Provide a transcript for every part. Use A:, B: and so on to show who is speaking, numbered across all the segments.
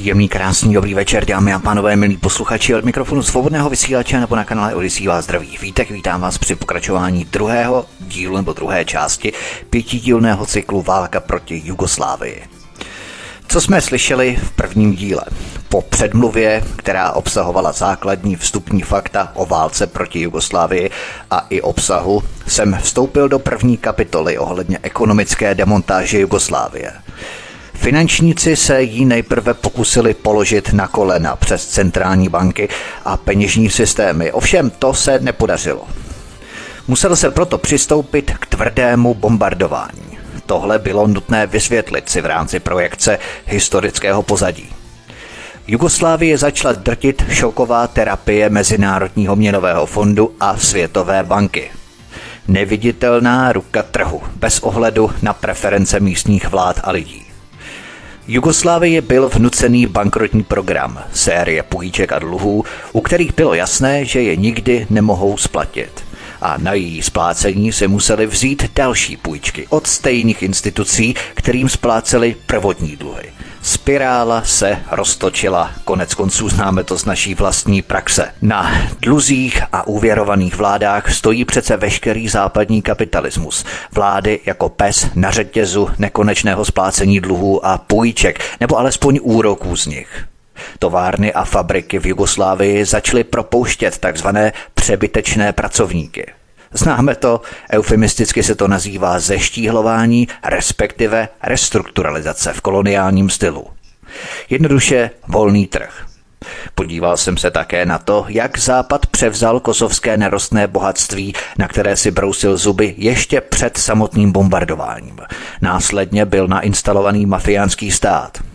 A: Příjemný, krásný, dobrý večer, dámy a pánové, milí posluchači od mikrofonu svobodného vysílače nebo na kanále Odisí vás zdraví. Vítek, vítám vás při pokračování druhého dílu nebo druhé části pětidílného cyklu Válka proti Jugoslávii. Co jsme slyšeli v prvním díle? Po předmluvě, která obsahovala základní vstupní fakta o válce proti Jugoslávii a i obsahu, jsem vstoupil do první kapitoly ohledně ekonomické demontáže Jugoslávie. Finančníci se jí nejprve pokusili položit na kolena přes centrální banky a peněžní systémy, ovšem to se nepodařilo. Musel se proto přistoupit k tvrdému bombardování. Tohle bylo nutné vysvětlit si v rámci projekce historického pozadí. Jugoslávie začala drtit šoková terapie Mezinárodního měnového fondu a Světové banky. Neviditelná ruka trhu, bez ohledu na preference místních vlád a lidí. Jugoslávii byl vnucený bankrotní program, série půjček a dluhů, u kterých bylo jasné, že je nikdy nemohou splatit. A na její splácení se museli vzít další půjčky od stejných institucí, kterým spláceli prvotní dluhy. Spirála se roztočila, konec konců známe to z naší vlastní praxe. Na dluzích a úvěrovaných vládách stojí přece veškerý západní kapitalismus. Vlády jako pes na řetězu nekonečného splácení dluhů a půjček, nebo alespoň úroků z nich. Továrny a fabriky v Jugoslávii začaly propouštět takzvané přebytečné pracovníky – Známe to, eufemisticky se to nazývá zeštíhlování, respektive restrukturalizace v koloniálním stylu. Jednoduše volný trh. Podíval jsem se také na to, jak Západ převzal kosovské nerostné bohatství, na které si brousil zuby ještě před samotným bombardováním. Následně byl nainstalovaný mafiánský stát –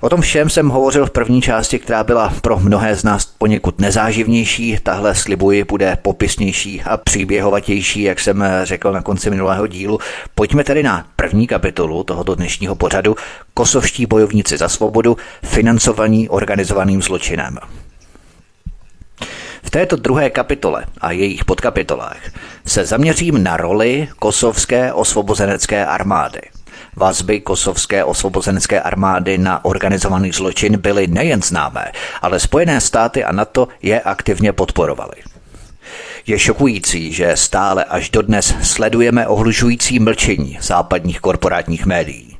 A: O tom všem jsem hovořil v první části, která byla pro mnohé z nás poněkud nezáživnější. Tahle slibuji bude popisnější a příběhovatější, jak jsem řekl na konci minulého dílu. Pojďme tedy na první kapitolu tohoto dnešního pořadu Kosovští bojovníci za svobodu, financovaní organizovaným zločinem. V této druhé kapitole a jejich podkapitolách se zaměřím na roli kosovské osvobozenecké armády – Vazby kosovské osvobozenecké armády na organizovaný zločin byly nejen známé, ale Spojené státy a NATO je aktivně podporovaly. Je šokující, že stále až dodnes sledujeme ohlužující mlčení západních korporátních médií.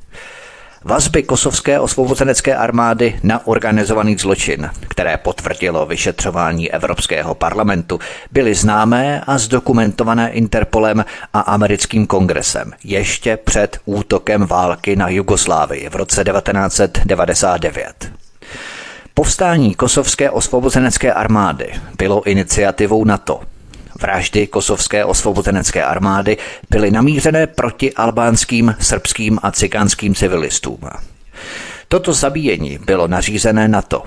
A: Vazby kosovské osvobozenecké armády na organizovaný zločin, které potvrdilo vyšetřování Evropského parlamentu, byly známé a zdokumentované Interpolem a americkým kongresem ještě před útokem války na Jugoslávii v roce 1999. Povstání kosovské osvobozenecké armády bylo iniciativou NATO – Vraždy kosovské osvobozenecké armády byly namířené proti albánským, srbským a cikánským civilistům. Toto zabíjení bylo nařízené NATO.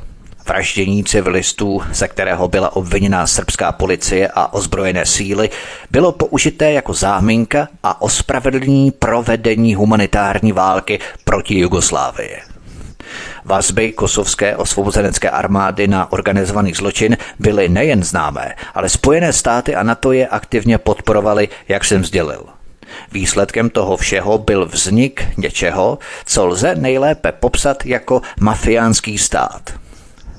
A: Vraždění civilistů, ze kterého byla obviněná srbská policie a ozbrojené síly, bylo použité jako záminka a ospravedlnění provedení humanitární války proti Jugoslávii. Vazby kosovské osvobozenecké armády na organizovaný zločin byly nejen známé, ale Spojené státy a NATO je aktivně podporovali, jak jsem sdělil. Výsledkem toho všeho byl vznik něčeho, co lze nejlépe popsat jako mafiánský stát.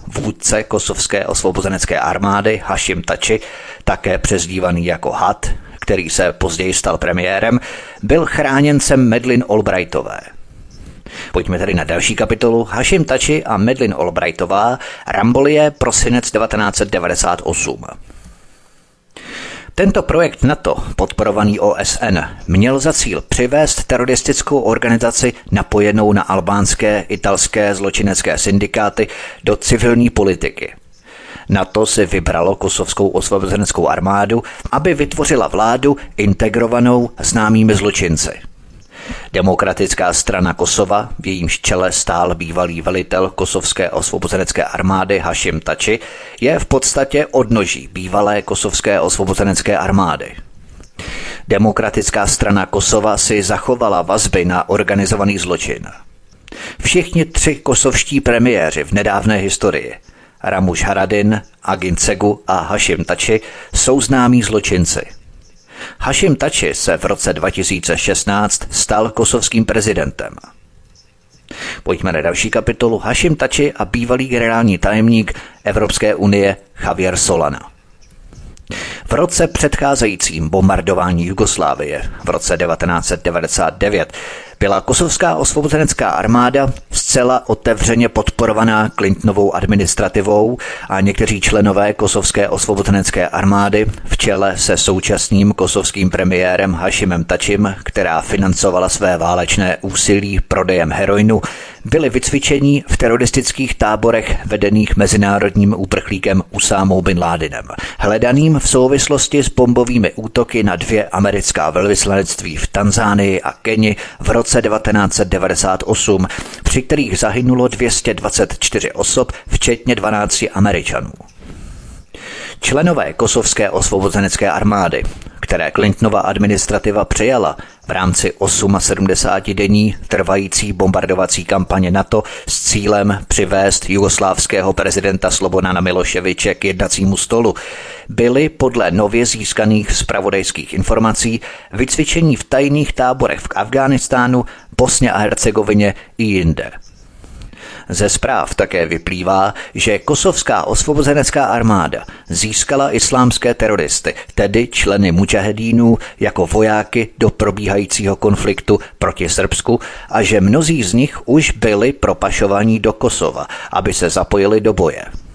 A: Vůdce kosovské osvobozenecké armády Hashim Tači, také přezdívaný jako Had, který se později stal premiérem, byl chráněncem Medlin Albrightové – Pojďme tedy na další kapitolu. Hashim Tači a Medlin Albrightová, Rambolie, prosinec 1998. Tento projekt NATO, podporovaný OSN, měl za cíl přivést teroristickou organizaci napojenou na albánské, italské zločinecké syndikáty do civilní politiky. NATO si vybralo kosovskou osvobozeneckou armádu, aby vytvořila vládu integrovanou známými zločinci – Demokratická strana Kosova, v jejímž čele stál bývalý velitel kosovské osvobozenecké armády Hashim Tači, je v podstatě odnoží bývalé kosovské osvobozenecké armády. Demokratická strana Kosova si zachovala vazby na organizovaný zločin. Všichni tři kosovští premiéři v nedávné historii Ramuš Haradin, Agin Cegu a Hashim Tači jsou známí zločinci. Hashim Tači se v roce 2016 stal kosovským prezidentem. Pojďme na další kapitolu Hashim Tači a bývalý generální tajemník Evropské unie Javier Solana. V roce předcházejícím bombardování Jugoslávie v roce 1999 byla kosovská osvobozenecká armáda zcela otevřeně podporovaná Clintonovou administrativou a někteří členové kosovské osvobozenecké armády v čele se současným kosovským premiérem Hashimem Tačim, která financovala své válečné úsilí prodejem heroinu, byli vycvičení v teroristických táborech vedených mezinárodním úprchlíkem Usámou bin Ládinem, hledaným v souvislosti s bombovými útoky na dvě americká velvyslanectví v Tanzánii a Keni v roce 1998, při kterých zahynulo 224 osob, včetně 12 Američanů. Členové kosovské osvobozenecké armády, které Clintonova administrativa přijala v rámci 78 trvající bombardovací kampaně NATO s cílem přivést jugoslávského prezidenta Slobodana Miloševiče k jednacímu stolu, byly podle nově získaných zpravodajských informací vycvičení v tajných táborech v Afghánistánu, Bosně a Hercegovině i jinde. Ze zpráv také vyplývá, že kosovská osvobozenecká armáda získala islámské teroristy, tedy členy mujahedínů, jako vojáky do probíhajícího konfliktu proti Srbsku a že mnozí z nich už byli propašovaní do Kosova, aby se zapojili do boje.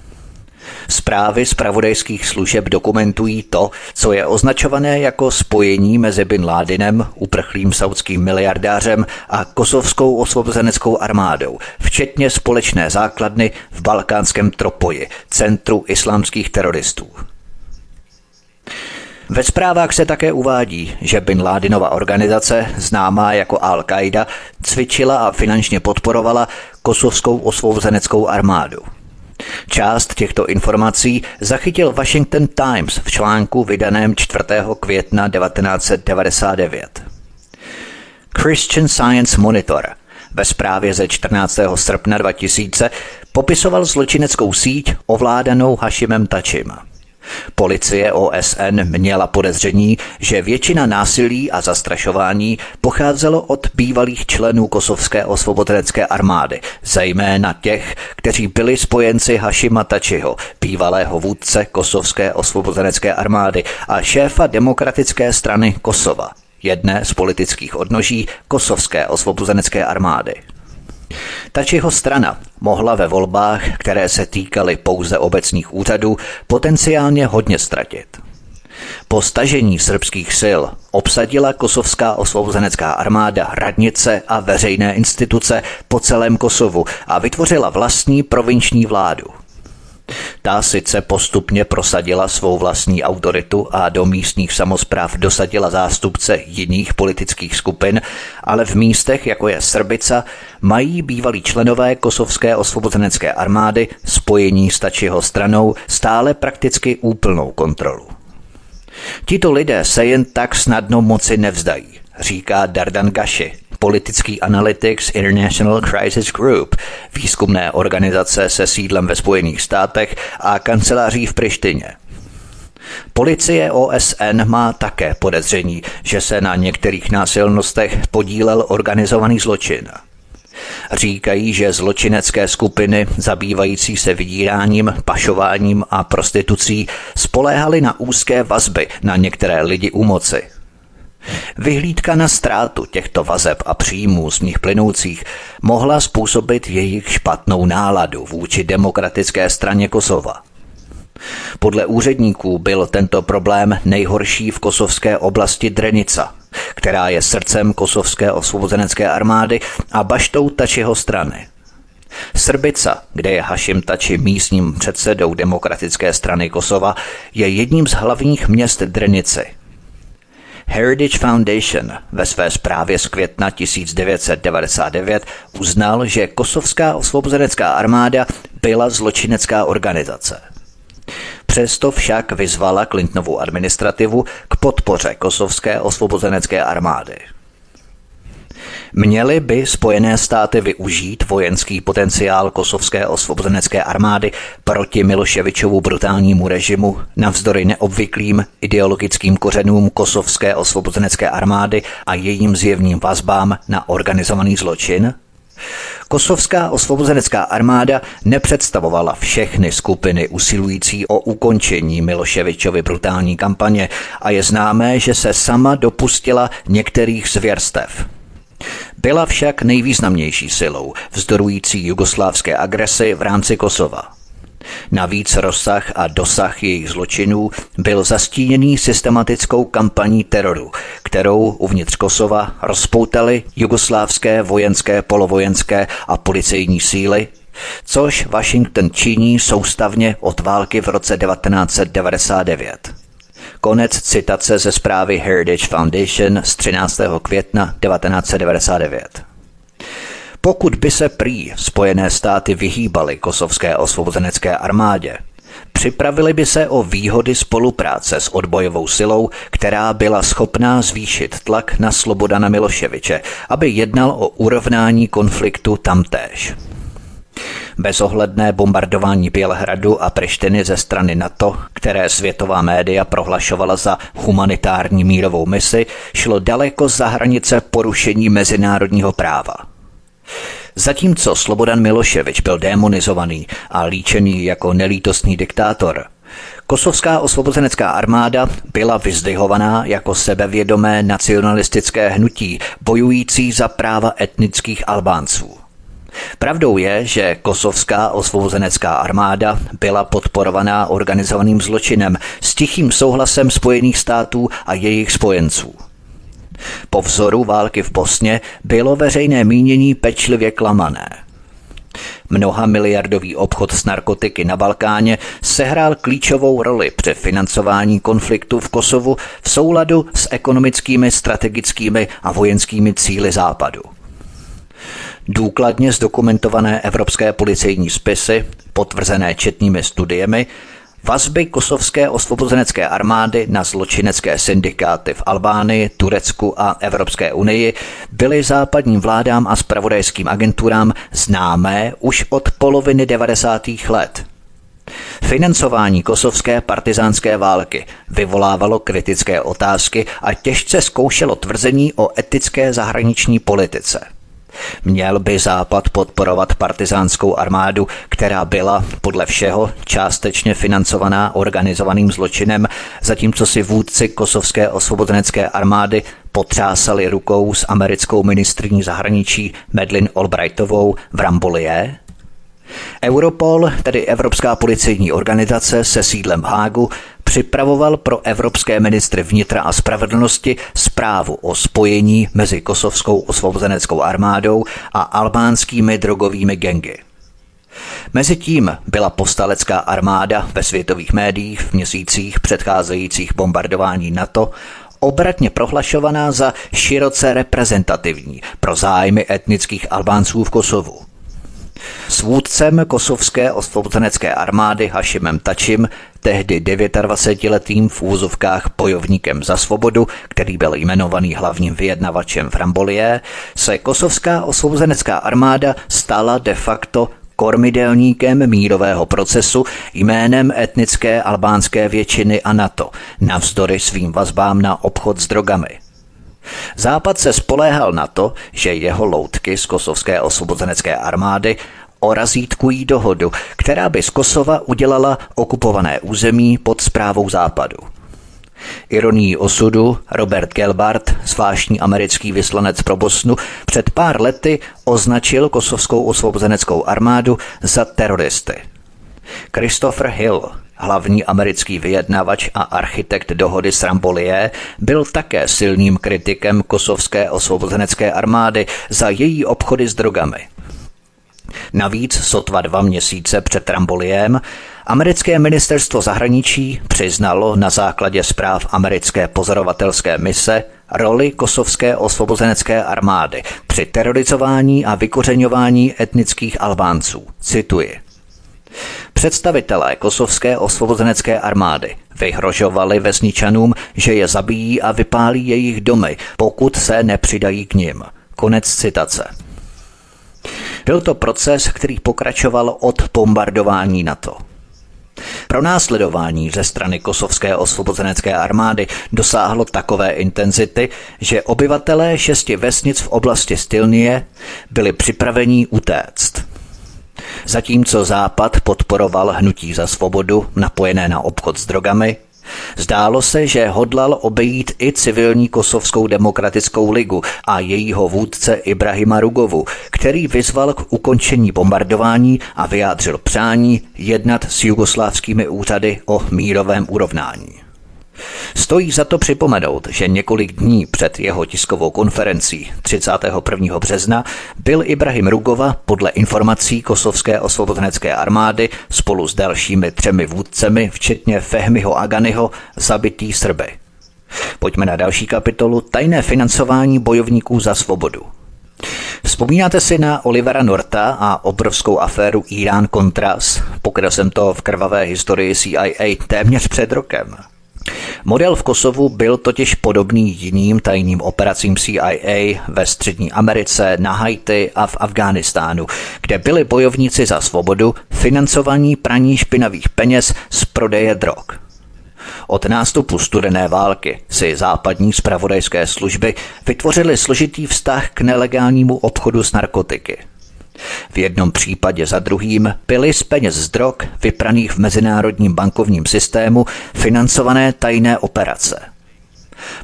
A: Zprávy z pravodajských služeb dokumentují to, co je označované jako spojení mezi Bin Ládinem, uprchlým saudským miliardářem a kosovskou osvobozeneckou armádou, včetně společné základny v balkánském Tropoji, centru islámských teroristů. Ve zprávách se také uvádí, že Bin Ládinova organizace, známá jako Al-Qaida, cvičila a finančně podporovala kosovskou osvobozeneckou armádu. Část těchto informací zachytil Washington Times v článku vydaném 4. května 1999. Christian Science Monitor ve zprávě ze 14. srpna 2000 popisoval zločineckou síť ovládanou Hashimem Tačim. Policie OSN měla podezření, že většina násilí a zastrašování pocházelo od bývalých členů kosovské osvobozenecké armády, zejména těch, kteří byli spojenci Hashima Tačiho, bývalého vůdce kosovské osvobozenecké armády a šéfa demokratické strany Kosova, jedné z politických odnoží kosovské osvobozenecké armády. Tačiho strana mohla ve volbách, které se týkaly pouze obecních úřadů, potenciálně hodně ztratit. Po stažení srbských sil obsadila kosovská osvobozenecká armáda radnice a veřejné instituce po celém Kosovu a vytvořila vlastní provinční vládu – ta sice postupně prosadila svou vlastní autoritu a do místních samozpráv dosadila zástupce jiných politických skupin, ale v místech, jako je Srbica, mají bývalí členové kosovské osvobozenecké armády spojení s Tačiho stranou stále prakticky úplnou kontrolu. Tito lidé se jen tak snadno moci nevzdají, říká Dardan Gashi, politický Analytics International Crisis Group, výzkumné organizace se sídlem ve Spojených státech a kanceláří v Prištině. Policie OSN má také podezření, že se na některých násilnostech podílel organizovaný zločin. Říkají, že zločinecké skupiny zabývající se vydíráním, pašováním a prostitucí spoléhaly na úzké vazby na některé lidi u moci – Vyhlídka na ztrátu těchto vazeb a příjmů z nich plynoucích mohla způsobit jejich špatnou náladu vůči demokratické straně Kosova. Podle úředníků byl tento problém nejhorší v kosovské oblasti Drenica, která je srdcem kosovské osvobozenecké armády a baštou Tačiho strany. Srbica, kde je Hashim Tači místním předsedou demokratické strany Kosova, je jedním z hlavních měst Drenice – Heritage Foundation ve své zprávě z května 1999 uznal, že kosovská osvobozenecká armáda byla zločinecká organizace. Přesto však vyzvala Clintonovu administrativu k podpoře kosovské osvobozenecké armády. Měly by Spojené státy využít vojenský potenciál kosovské osvobozenecké armády proti Miloševičovu brutálnímu režimu navzdory neobvyklým ideologickým kořenům kosovské osvobozenecké armády a jejím zjevným vazbám na organizovaný zločin? Kosovská osvobozenecká armáda nepředstavovala všechny skupiny usilující o ukončení Miloševičovy brutální kampaně a je známé, že se sama dopustila některých zvěrstev. Byla však nejvýznamnější silou, vzdorující jugoslávské agresi v rámci Kosova. Navíc rozsah a dosah jejich zločinů byl zastíněný systematickou kampaní teroru, kterou uvnitř Kosova rozpoutali jugoslávské vojenské, polovojenské a policejní síly, což Washington činí soustavně od války v roce 1999. Konec citace ze zprávy Heritage Foundation z 13. května 1999. Pokud by se prý Spojené státy vyhýbaly kosovské osvobozenecké armádě, připravili by se o výhody spolupráce s odbojovou silou, která byla schopná zvýšit tlak na Slobodana Miloševiče, aby jednal o urovnání konfliktu tamtéž. Bezohledné bombardování Bělehradu a Prištiny ze strany NATO, které světová média prohlašovala za humanitární mírovou misi, šlo daleko za hranice porušení mezinárodního práva. Zatímco Slobodan Miloševič byl demonizovaný a líčený jako nelítostný diktátor, Kosovská osvobozenecká armáda byla vyzdvihovaná jako sebevědomé nacionalistické hnutí bojující za práva etnických Albánců. Pravdou je, že kosovská osvobozenecká armáda byla podporovaná organizovaným zločinem s tichým souhlasem Spojených států a jejich spojenců. Po vzoru války v Bosně bylo veřejné mínění pečlivě klamané. Mnoha miliardový obchod s narkotiky na Balkáně sehrál klíčovou roli při financování konfliktu v Kosovu v souladu s ekonomickými, strategickými a vojenskými cíly Západu. Důkladně zdokumentované evropské policejní spisy, potvrzené četnými studiemi, Vazby kosovské osvobozenecké armády na zločinecké syndikáty v Albánii, Turecku a Evropské unii byly západním vládám a spravodajským agenturám známé už od poloviny 90. let. Financování kosovské partizánské války vyvolávalo kritické otázky a těžce zkoušelo tvrzení o etické zahraniční politice – Měl by Západ podporovat partizánskou armádu, která byla podle všeho částečně financovaná organizovaným zločinem, zatímco si vůdci kosovské osvobozenecké armády potřásali rukou s americkou ministrní zahraničí Medlin Albrightovou v Rambolie? Europol, tedy Evropská policejní organizace se sídlem Hágu, připravoval pro evropské ministry vnitra a spravedlnosti zprávu o spojení mezi kosovskou osvobozeneckou armádou a albánskými drogovými gengy. Mezitím byla postalecká armáda ve světových médiích v měsících předcházejících bombardování NATO obratně prohlašovaná za široce reprezentativní pro zájmy etnických Albánců v Kosovu. S vůdcem kosovské osvobozenecké armády Hašimem Tačim, tehdy 29-letým v úzovkách bojovníkem za svobodu, který byl jmenovaný hlavním vyjednavačem v Rambolie, se kosovská osvobozenecká armáda stala de facto kormidelníkem mírového procesu jménem etnické albánské většiny a NATO, navzdory svým vazbám na obchod s drogami. Západ se spoléhal na to, že jeho loutky z kosovské osvobozenecké armády orazítkují dohodu, která by z Kosova udělala okupované území pod zprávou západu. Ironií osudu Robert Gelbart, zvláštní americký vyslanec pro Bosnu, před pár lety označil kosovskou osvobozeneckou armádu za teroristy. Christopher Hill, hlavní americký vyjednavač a architekt dohody s Rambolie, byl také silným kritikem kosovské osvobozenecké armády za její obchody s drogami. Navíc sotva dva měsíce před Ramboliem americké ministerstvo zahraničí přiznalo na základě zpráv americké pozorovatelské mise roli kosovské osvobozenecké armády při terorizování a vykořeňování etnických Albánců. Cituji. Představitelé kosovské osvobozenecké armády vyhrožovali vesničanům, že je zabijí a vypálí jejich domy, pokud se nepřidají k nim. Konec citace. Byl to proces, který pokračoval od bombardování NATO. Pro následování ze strany kosovské osvobozenecké armády dosáhlo takové intenzity, že obyvatelé šesti vesnic v oblasti Stilnie byli připraveni utéct. Zatímco Západ podporoval hnutí za svobodu napojené na obchod s drogami, Zdálo se, že hodlal obejít i civilní kosovskou demokratickou ligu a jejího vůdce Ibrahima Rugovu, který vyzval k ukončení bombardování a vyjádřil přání jednat s jugoslávskými úřady o mírovém urovnání. Stojí za to připomenout, že několik dní před jeho tiskovou konferencí 31. března byl Ibrahim Rugova podle informací kosovské osvobozenecké armády spolu s dalšími třemi vůdcemi, včetně Fehmiho Aganiho, zabitý Srby. Pojďme na další kapitolu Tajné financování bojovníků za svobodu. Vzpomínáte si na Olivera Norta a obrovskou aféru Irán-Contras? Pokryl jsem to v krvavé historii CIA téměř před rokem. Model v Kosovu byl totiž podobný jiným tajným operacím CIA ve Střední Americe, na Haiti a v Afghánistánu, kde byli bojovníci za svobodu financovaní praní špinavých peněz z prodeje drog. Od nástupu studené války si západní spravodajské služby vytvořily složitý vztah k nelegálnímu obchodu s narkotiky – v jednom případě za druhým byly z peněz z drog vypraných v mezinárodním bankovním systému financované tajné operace.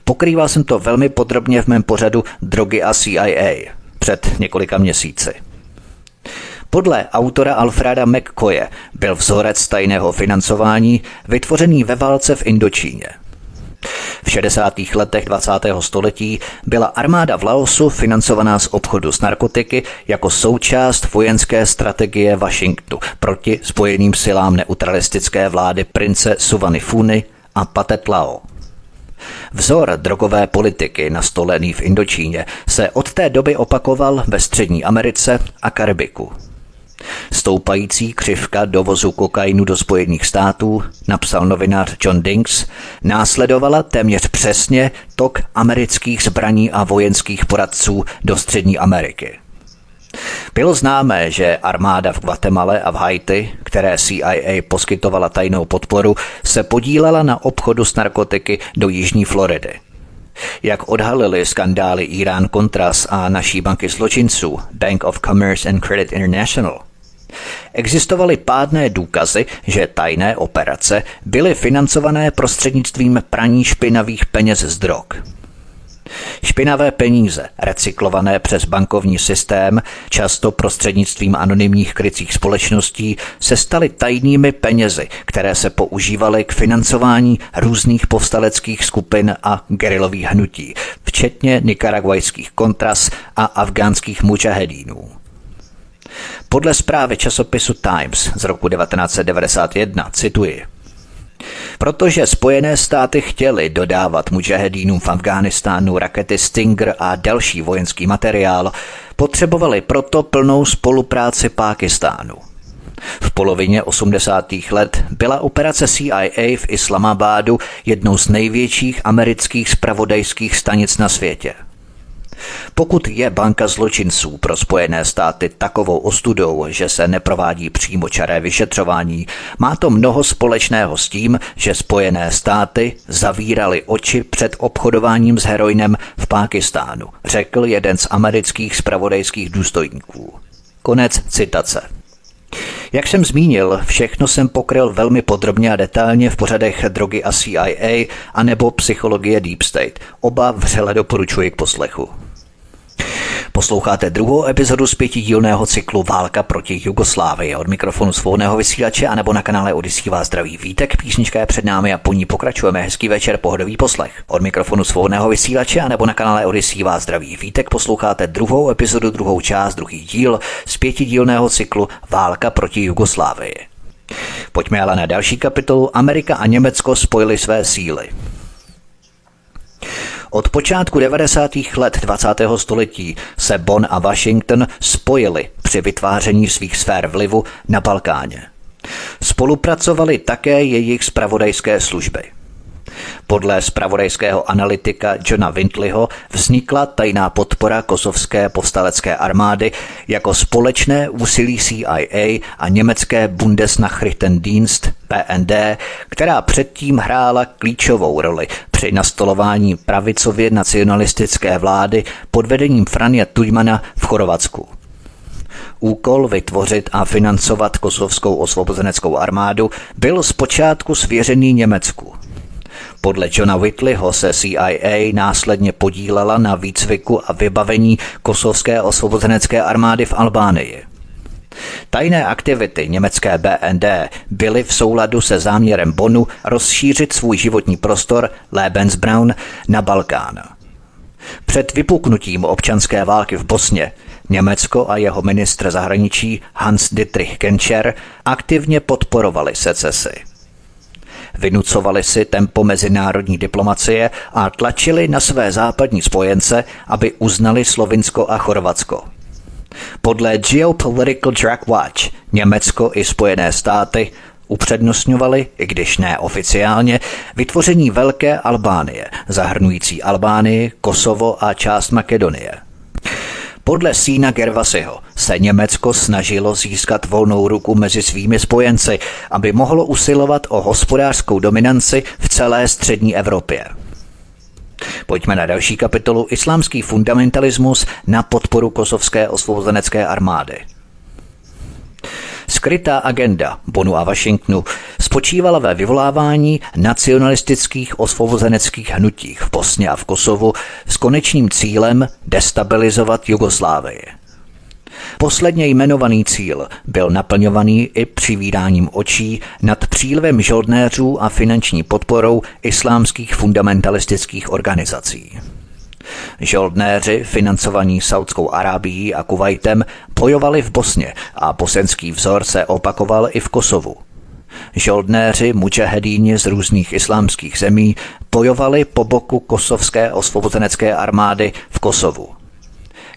A: Pokrýval jsem to velmi podrobně v mém pořadu Drogy a CIA před několika měsíci. Podle autora Alfreda McCoye byl vzorec tajného financování vytvořený ve válce v Indočíně – v 60. letech 20. století byla armáda v Laosu financovaná z obchodu s narkotiky jako součást vojenské strategie Washingtonu proti spojeným silám neutralistické vlády prince Suvany Funy a Patet Lao. Vzor drogové politiky nastolený v Indočíně se od té doby opakoval ve Střední Americe a Karibiku. Stoupající křivka dovozu kokainu do Spojených států, napsal novinář John Dinks, následovala téměř přesně tok amerických zbraní a vojenských poradců do Střední Ameriky. Bylo známé, že armáda v Guatemala a v Haiti, které CIA poskytovala tajnou podporu, se podílela na obchodu s narkotiky do Jižní Floridy. Jak odhalili skandály Irán Contras a naší banky zločinců Bank of Commerce and Credit International, Existovaly pádné důkazy, že tajné operace byly financované prostřednictvím praní špinavých peněz z drog. Špinavé peníze, recyklované přes bankovní systém, často prostřednictvím anonymních krycích společností, se staly tajnými penězi, které se používaly k financování různých povstaleckých skupin a gerilových hnutí, včetně nikaraguajských kontras a afgánských mučahedínů. Podle zprávy časopisu Times z roku 1991, cituji, Protože Spojené státy chtěly dodávat mužahedínům v Afghánistánu rakety Stinger a další vojenský materiál, potřebovali proto plnou spolupráci Pákistánu. V polovině 80. let byla operace CIA v Islamabádu jednou z největších amerických spravodajských stanic na světě – pokud je banka zločinců pro Spojené státy takovou ostudou, že se neprovádí přímo čaré vyšetřování, má to mnoho společného s tím, že Spojené státy zavírali oči před obchodováním s heroinem v Pákistánu, řekl jeden z amerických spravodajských důstojníků. Konec citace. Jak jsem zmínil, všechno jsem pokryl velmi podrobně a detailně v pořadech Drogy a CIA a nebo Psychologie Deep State. Oba vřele doporučuji k poslechu. Posloucháte druhou epizodu z pětidílného cyklu Válka proti Jugoslávii. Od mikrofonu svobodného vysílače a nebo na kanále Odisí vás zdraví Vítek. Písnička je před námi a po ní pokračujeme. Hezký večer, pohodový poslech. Od mikrofonu svobodného vysílače a nebo na kanále Odisí vás zdraví Vítek. Posloucháte druhou epizodu, druhou část, druhý díl z pětidílného cyklu Válka proti Jugoslávii. Pojďme ale na další kapitolu. Amerika a Německo spojili své síly. Od počátku 90. let 20. století se Bonn a Washington spojili při vytváření svých sfér vlivu na Balkáně. Spolupracovali také jejich spravodajské služby. Podle spravodajského analytika Johna Windleyho vznikla tajná podpora kosovské povstalecké armády jako společné úsilí CIA a německé Bundesnachrichtendienst PND, která předtím hrála klíčovou roli při nastolování pravicově nacionalistické vlády pod vedením Franja Tudmana v Chorvatsku. Úkol vytvořit a financovat kosovskou osvobozeneckou armádu byl zpočátku svěřený Německu. Podle Johna Whitleyho se CIA následně podílela na výcviku a vybavení kosovské osvobozenecké armády v Albánii. Tajné aktivity německé BND byly v souladu se záměrem Bonu rozšířit svůj životní prostor Lebensbraun na Balkán. Před vypuknutím občanské války v Bosně Německo a jeho ministr zahraničí Hans Dietrich Genscher aktivně podporovali secesi. Vynucovali si tempo mezinárodní diplomacie a tlačili na své západní spojence, aby uznali Slovinsko a Chorvatsko. Podle Geopolitical Drag Watch Německo i Spojené státy upřednostňovali, i když ne oficiálně, vytvoření Velké Albánie, zahrnující Albánii, Kosovo a část Makedonie – podle Sína Gervasiho se Německo snažilo získat volnou ruku mezi svými spojenci, aby mohlo usilovat o hospodářskou dominanci v celé střední Evropě. Pojďme na další kapitolu Islámský fundamentalismus na podporu kosovské osvobozenecké armády. Skrytá agenda Bonu a Washingtonu spočívala ve vyvolávání nacionalistických osvobozeneckých hnutích v Bosně a v Kosovu s konečným cílem destabilizovat Jugoslávii. Posledně jmenovaný cíl byl naplňovaný i přivídáním očí nad přílivem žoldnéřů a finanční podporou islámských fundamentalistických organizací. Žoldnéři, financovaní Saudskou Arábií a Kuwaitem, bojovali v Bosně a bosenský vzor se opakoval i v Kosovu. Žoldnéři mučahedíni z různých islámských zemí bojovali po boku kosovské osvobozenecké armády v Kosovu.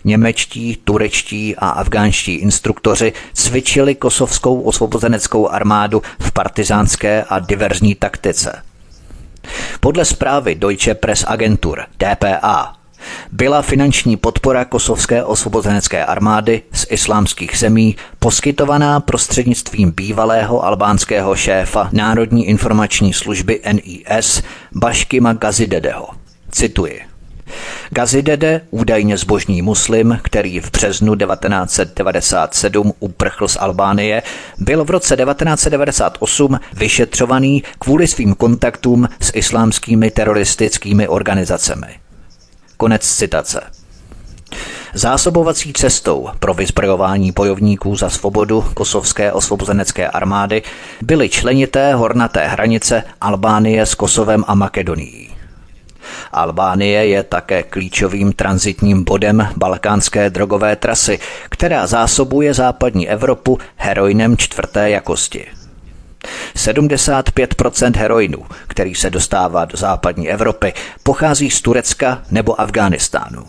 A: Němečtí, turečtí a afgánští instruktoři cvičili kosovskou osvobozeneckou armádu v partizánské a diverzní taktice. Podle zprávy Deutsche Press Agentur DPA byla finanční podpora kosovské osvobozenecké armády z islámských zemí poskytovaná prostřednictvím bývalého albánského šéfa Národní informační služby NIS Baškima Gazidedeho. Cituji. Gazidede, údajně zbožný muslim, který v březnu 1997 uprchl z Albánie, byl v roce 1998 vyšetřovaný kvůli svým kontaktům s islámskými teroristickými organizacemi. Konec citace. Zásobovací cestou pro vyzbrojování bojovníků za svobodu kosovské osvobozenecké armády byly členité hornaté hranice Albánie s Kosovem a Makedonií. Albánie je také klíčovým transitním bodem balkánské drogové trasy, která zásobuje západní Evropu heroinem čtvrté jakosti. 75% heroinu, který se dostává do západní Evropy, pochází z Turecka nebo Afghánistánu.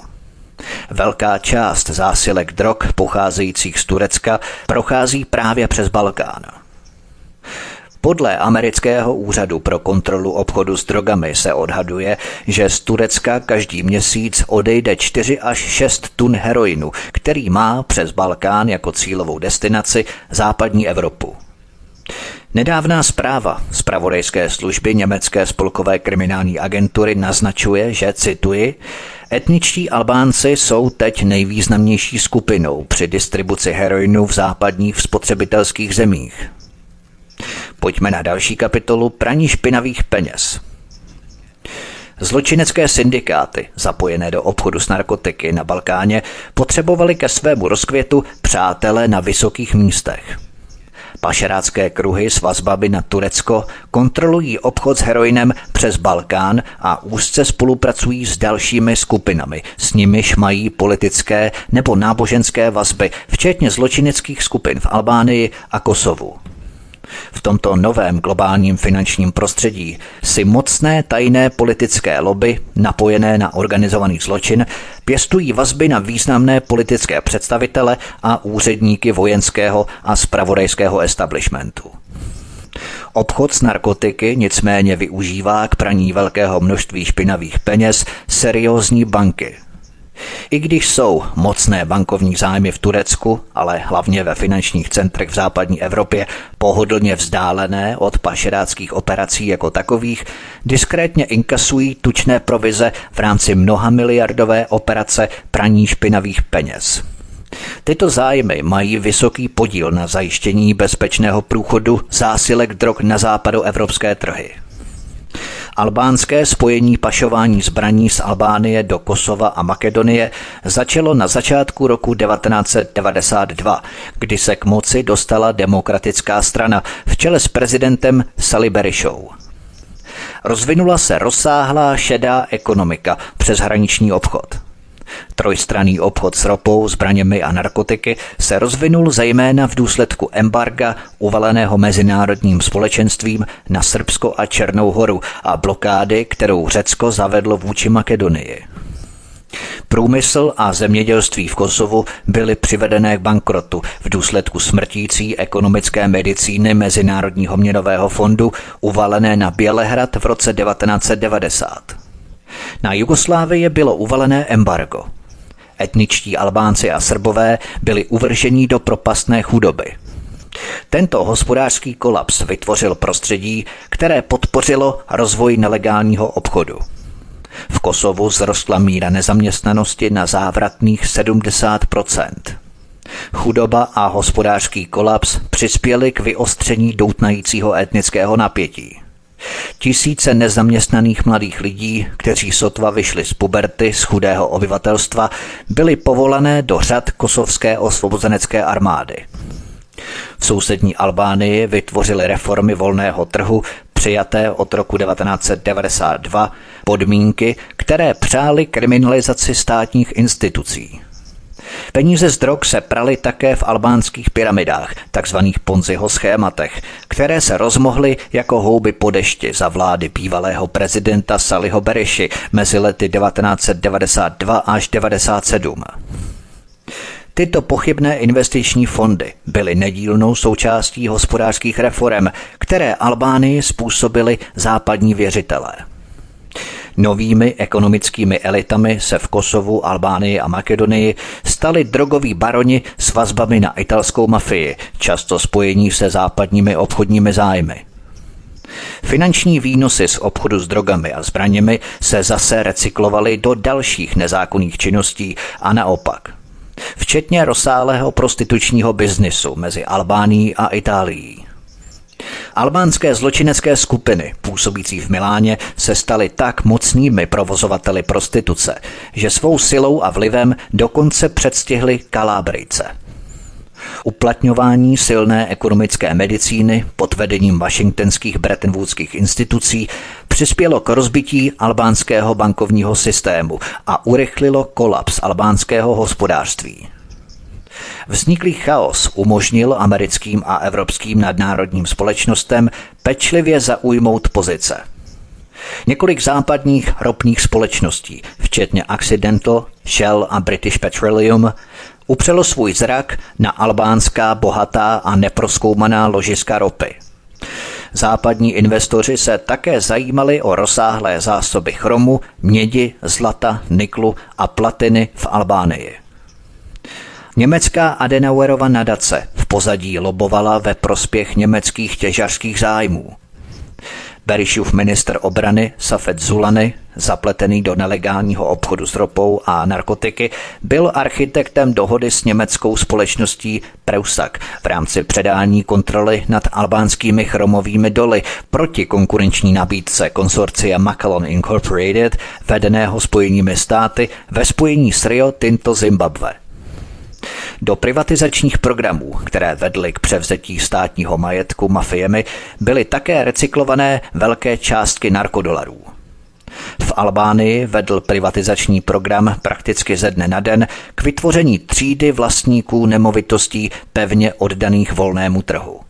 A: Velká část zásilek drog pocházejících z Turecka prochází právě přes Balkán. Podle amerického úřadu pro kontrolu obchodu s drogami se odhaduje, že z Turecka každý měsíc odejde 4 až 6 tun heroinu, který má přes Balkán jako cílovou destinaci západní Evropu. Nedávná zpráva z pravodejské služby německé spolkové kriminální agentury naznačuje, že, cituji, etničtí Albánci jsou teď nejvýznamnější skupinou při distribuci heroinu v západních spotřebitelských zemích. Pojďme na další kapitolu praní špinavých peněz. Zločinecké syndikáty, zapojené do obchodu s narkotiky na Balkáně, potřebovali ke svému rozkvětu přátele na vysokých místech. Pašerácké kruhy s vazbami na Turecko kontrolují obchod s heroinem přes Balkán a úzce spolupracují s dalšími skupinami, s nimiž mají politické nebo náboženské vazby, včetně zločineckých skupin v Albánii a Kosovu. V tomto novém globálním finančním prostředí si mocné tajné politické lobby, napojené na organizovaný zločin, pěstují vazby na významné politické představitele a úředníky vojenského a spravodajského establishmentu. Obchod s narkotiky nicméně využívá k praní velkého množství špinavých peněz seriózní banky – i když jsou mocné bankovní zájmy v Turecku, ale hlavně ve finančních centrech v západní Evropě pohodlně vzdálené od pašeráckých operací jako takových, diskrétně inkasují tučné provize v rámci mnoha miliardové operace praní špinavých peněz. Tyto zájmy mají vysoký podíl na zajištění bezpečného průchodu zásilek drog na západu evropské trhy. Albánské spojení pašování zbraní z Albánie do Kosova a Makedonie začalo na začátku roku 1992, kdy se k moci dostala demokratická strana v čele s prezidentem Sali Berishou. Rozvinula se rozsáhlá šedá ekonomika přes hraniční obchod – Trojstranný obchod s ropou, zbraněmi a narkotiky se rozvinul zejména v důsledku embarga uvaleného mezinárodním společenstvím na Srbsko a Černou horu a blokády, kterou Řecko zavedlo vůči Makedonii. Průmysl a zemědělství v Kosovu byly přivedené k bankrotu v důsledku smrtící ekonomické medicíny Mezinárodního měnového fondu uvalené na Bělehrad v roce 1990. Na Jugoslávii bylo uvalené embargo. Etničtí Albánci a Srbové byli uvrženi do propastné chudoby. Tento hospodářský kolaps vytvořil prostředí, které podpořilo rozvoj nelegálního obchodu. V Kosovu zrostla míra nezaměstnanosti na závratných 70% Chudoba a hospodářský kolaps přispěly k vyostření doutnajícího etnického napětí. Tisíce nezaměstnaných mladých lidí, kteří sotva vyšli z puberty z chudého obyvatelstva, byli povolané do řad kosovské osvobozenecké armády. V sousední Albánii vytvořili reformy volného trhu přijaté od roku 1992 podmínky, které přáli kriminalizaci státních institucí. Peníze z drog se praly také v albánských pyramidách, takzvaných Ponziho schématech, které se rozmohly jako houby po dešti za vlády bývalého prezidenta Saliho Beriši mezi lety 1992 až 1997. Tyto pochybné investiční fondy byly nedílnou součástí hospodářských reform, které Albánii způsobily západní věřitelé. Novými ekonomickými elitami se v Kosovu, Albánii a Makedonii stali drogoví baroni s vazbami na italskou mafii, často spojení se západními obchodními zájmy. Finanční výnosy z obchodu s drogami a zbraněmi se zase recyklovaly do dalších nezákonných činností a naopak. Včetně rozsáhlého prostitučního biznisu mezi Albánií a Itálií. Albánské zločinecké skupiny působící v Miláně se staly tak mocnými provozovateli prostituce, že svou silou a vlivem dokonce předstihly Kalábrijce. Uplatňování silné ekonomické medicíny pod vedením washingtonských Bretton institucí přispělo k rozbití albánského bankovního systému a urychlilo kolaps albánského hospodářství. Vzniklý chaos umožnil americkým a evropským nadnárodním společnostem pečlivě zaujmout pozice. Několik západních ropných společností, včetně Accidental, Shell a British Petroleum, upřelo svůj zrak na albánská, bohatá a neproskoumaná ložiska ropy. Západní investoři se také zajímali o rozsáhlé zásoby chromu, mědi, zlata, niklu a platiny v Albánii. Německá Adenauerova nadace v pozadí lobovala ve prospěch německých těžařských zájmů. Berišův ministr obrany Safet Zulany, zapletený do nelegálního obchodu s ropou a narkotiky, byl architektem dohody s německou společností Preusak v rámci předání kontroly nad albánskými chromovými doly proti konkurenční nabídce konsorcia Macalon Incorporated, vedeného spojenými státy ve spojení s Rio Tinto Zimbabwe. Do privatizačních programů, které vedly k převzetí státního majetku mafiemi, byly také recyklované velké částky narkodolarů. V Albánii vedl privatizační program prakticky ze dne na den k vytvoření třídy vlastníků nemovitostí pevně oddaných volnému trhu.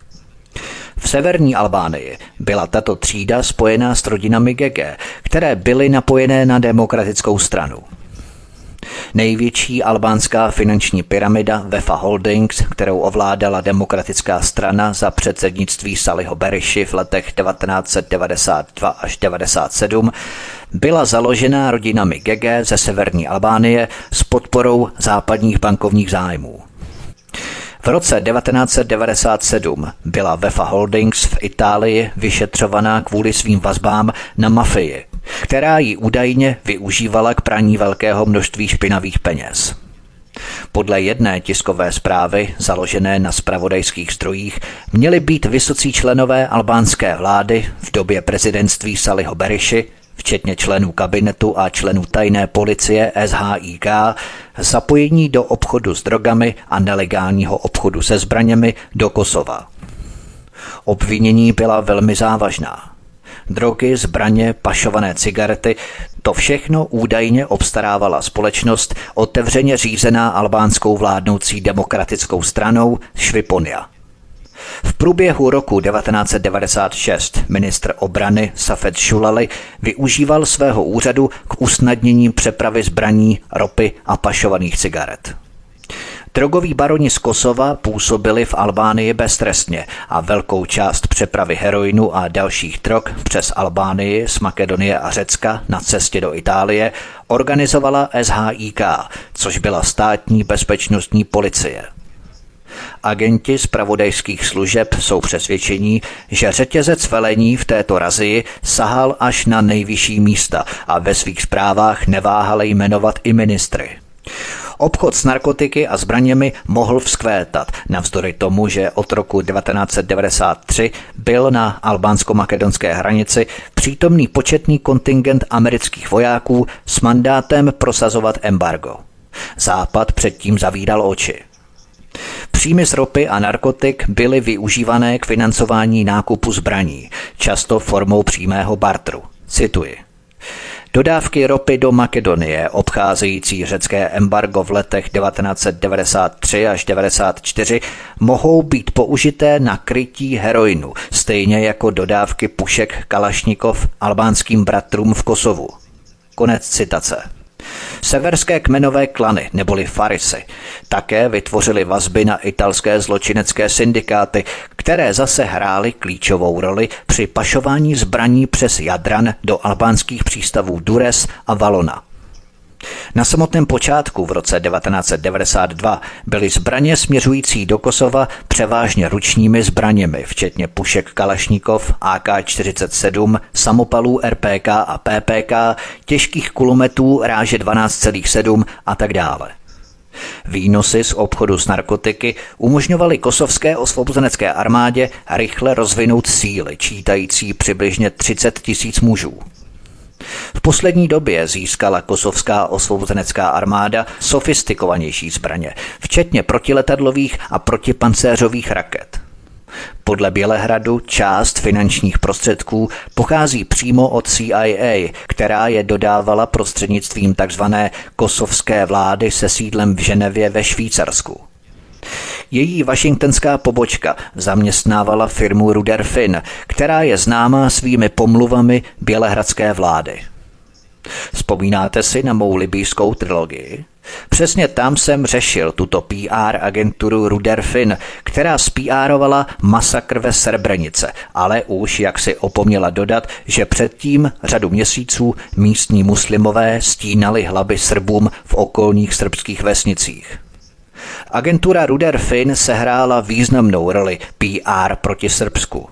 A: V severní Albánii byla tato třída spojená s rodinami Gege, které byly napojené na demokratickou stranu. Největší albánská finanční pyramida Vefa Holdings, kterou ovládala demokratická strana za předsednictví Saliho Beriši v letech 1992 až 1997, byla založena rodinami Gege ze severní Albánie s podporou západních bankovních zájmů. V roce 1997 byla Vefa Holdings v Itálii vyšetřovaná kvůli svým vazbám na mafii, která ji údajně využívala k praní velkého množství špinavých peněz. Podle jedné tiskové zprávy, založené na spravodajských zdrojích, měli být vysocí členové albánské vlády v době prezidentství Saliho Beriši včetně členů kabinetu a členů tajné policie SHIK, zapojení do obchodu s drogami a nelegálního obchodu se zbraněmi do Kosova. Obvinění byla velmi závažná. Drogy, zbraně, pašované cigarety, to všechno údajně obstarávala společnost otevřeně řízená albánskou vládnoucí demokratickou stranou Šviponia. V průběhu roku 1996 ministr obrany Safed Šulali využíval svého úřadu k usnadnění přepravy zbraní, ropy a pašovaných cigaret. Drogoví baroni z Kosova působili v Albánii beztrestně a velkou část přepravy heroinu a dalších drog přes Albánii z Makedonie a Řecka na cestě do Itálie organizovala SHIK, což byla státní bezpečnostní policie. Agenti z pravodajských služeb jsou přesvědčení, že řetězec velení v této razii sahal až na nejvyšší místa a ve svých zprávách neváhali jmenovat i ministry. Obchod s narkotiky a zbraněmi mohl vzkvétat, navzdory tomu, že od roku 1993 byl na albánsko-makedonské hranici přítomný početný kontingent amerických vojáků s mandátem prosazovat embargo. Západ předtím zavídal oči. Příjmy z ropy a narkotik byly využívané k financování nákupu zbraní, často formou přímého bartru. Cituji. Dodávky ropy do Makedonie, obcházející řecké embargo v letech 1993 až 1994, mohou být použité na krytí heroinu, stejně jako dodávky pušek Kalašnikov albánským bratrům v Kosovu. Konec citace. Severské kmenové klany, neboli Farisy, také vytvořily vazby na italské zločinecké syndikáty, které zase hrály klíčovou roli při pašování zbraní přes Jadran do albánských přístavů Dures a Valona. Na samotném počátku v roce 1992 byly zbraně směřující do Kosova převážně ručními zbraněmi, včetně pušek Kalašníkov, AK-47, samopalů RPK a PPK, těžkých kulometů ráže 12,7 a tak dále. Výnosy z obchodu s narkotiky umožňovaly kosovské osvobozenecké armádě rychle rozvinout síly, čítající přibližně 30 tisíc mužů. V poslední době získala kosovská osvobozenecká armáda sofistikovanější zbraně, včetně protiletadlových a protipancéřových raket. Podle Bělehradu část finančních prostředků pochází přímo od CIA, která je dodávala prostřednictvím tzv. kosovské vlády se sídlem v Ženevě ve Švýcarsku. Její washingtonská pobočka zaměstnávala firmu Ruderfin, která je známá svými pomluvami bělehradské vlády. Vzpomínáte si na mou libýskou trilogii? Přesně tam jsem řešil tuto PR agenturu Ruderfin, která spíárovala masakr ve Srebrenice, ale už jak si opomněla dodat, že předtím řadu měsíců místní muslimové stínali hlavy Srbům v okolních srbských vesnicích. Agentura Ruderfin sehrála významnou roli PR proti Srbsku.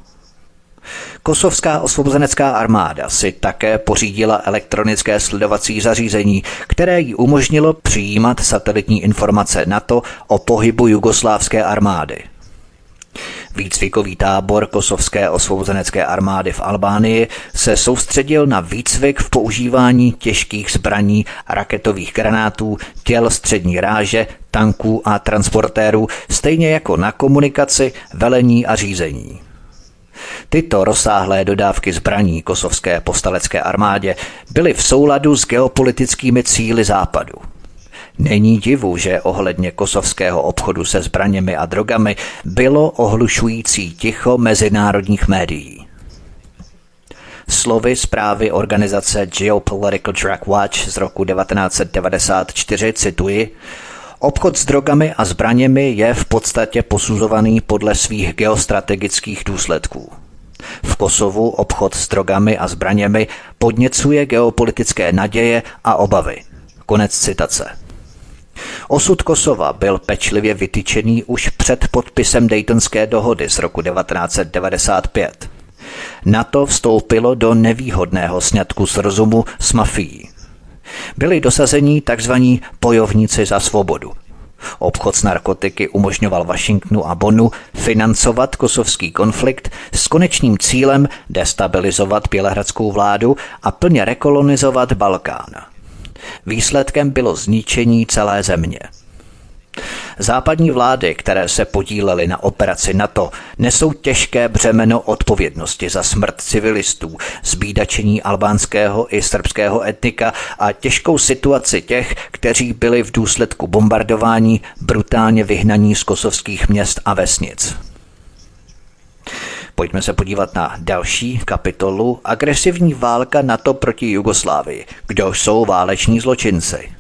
A: Kosovská osvobozenecká armáda si také pořídila elektronické sledovací zařízení, které jí umožnilo přijímat satelitní informace NATO o pohybu jugoslávské armády. Výcvikový tábor kosovské osvobozenecké armády v Albánii se soustředil na výcvik v používání těžkých zbraní, raketových granátů, těl střední ráže, tanků a transportérů, stejně jako na komunikaci, velení a řízení. Tyto rozsáhlé dodávky zbraní kosovské povstalecké armádě byly v souladu s geopolitickými cíly západu. Není divu, že ohledně kosovského obchodu se zbraněmi a drogami bylo ohlušující ticho mezinárodních médií. Slovy zprávy organizace Geopolitical Drug Watch z roku 1994 cituji, Obchod s drogami a zbraněmi je v podstatě posuzovaný podle svých geostrategických důsledků. V Kosovu obchod s drogami a zbraněmi podněcuje geopolitické naděje a obavy. Konec citace. Osud Kosova byl pečlivě vytyčený už před podpisem Daytonské dohody z roku 1995. NATO vstoupilo do nevýhodného sňatku z rozumu s mafií. Byli dosazení tzv. bojovníci za svobodu. Obchod s narkotiky umožňoval Washingtonu a Bonu financovat kosovský konflikt s konečným cílem destabilizovat bělehradskou vládu a plně rekolonizovat Balkán. Výsledkem bylo zničení celé země. Západní vlády, které se podílely na operaci NATO, nesou těžké břemeno odpovědnosti za smrt civilistů, zbídačení albánského i srbského etnika a těžkou situaci těch, kteří byli v důsledku bombardování brutálně vyhnaní z kosovských měst a vesnic. Pojďme se podívat na další kapitolu Agresivní válka NATO proti Jugoslávii. Kdo jsou váleční zločinci?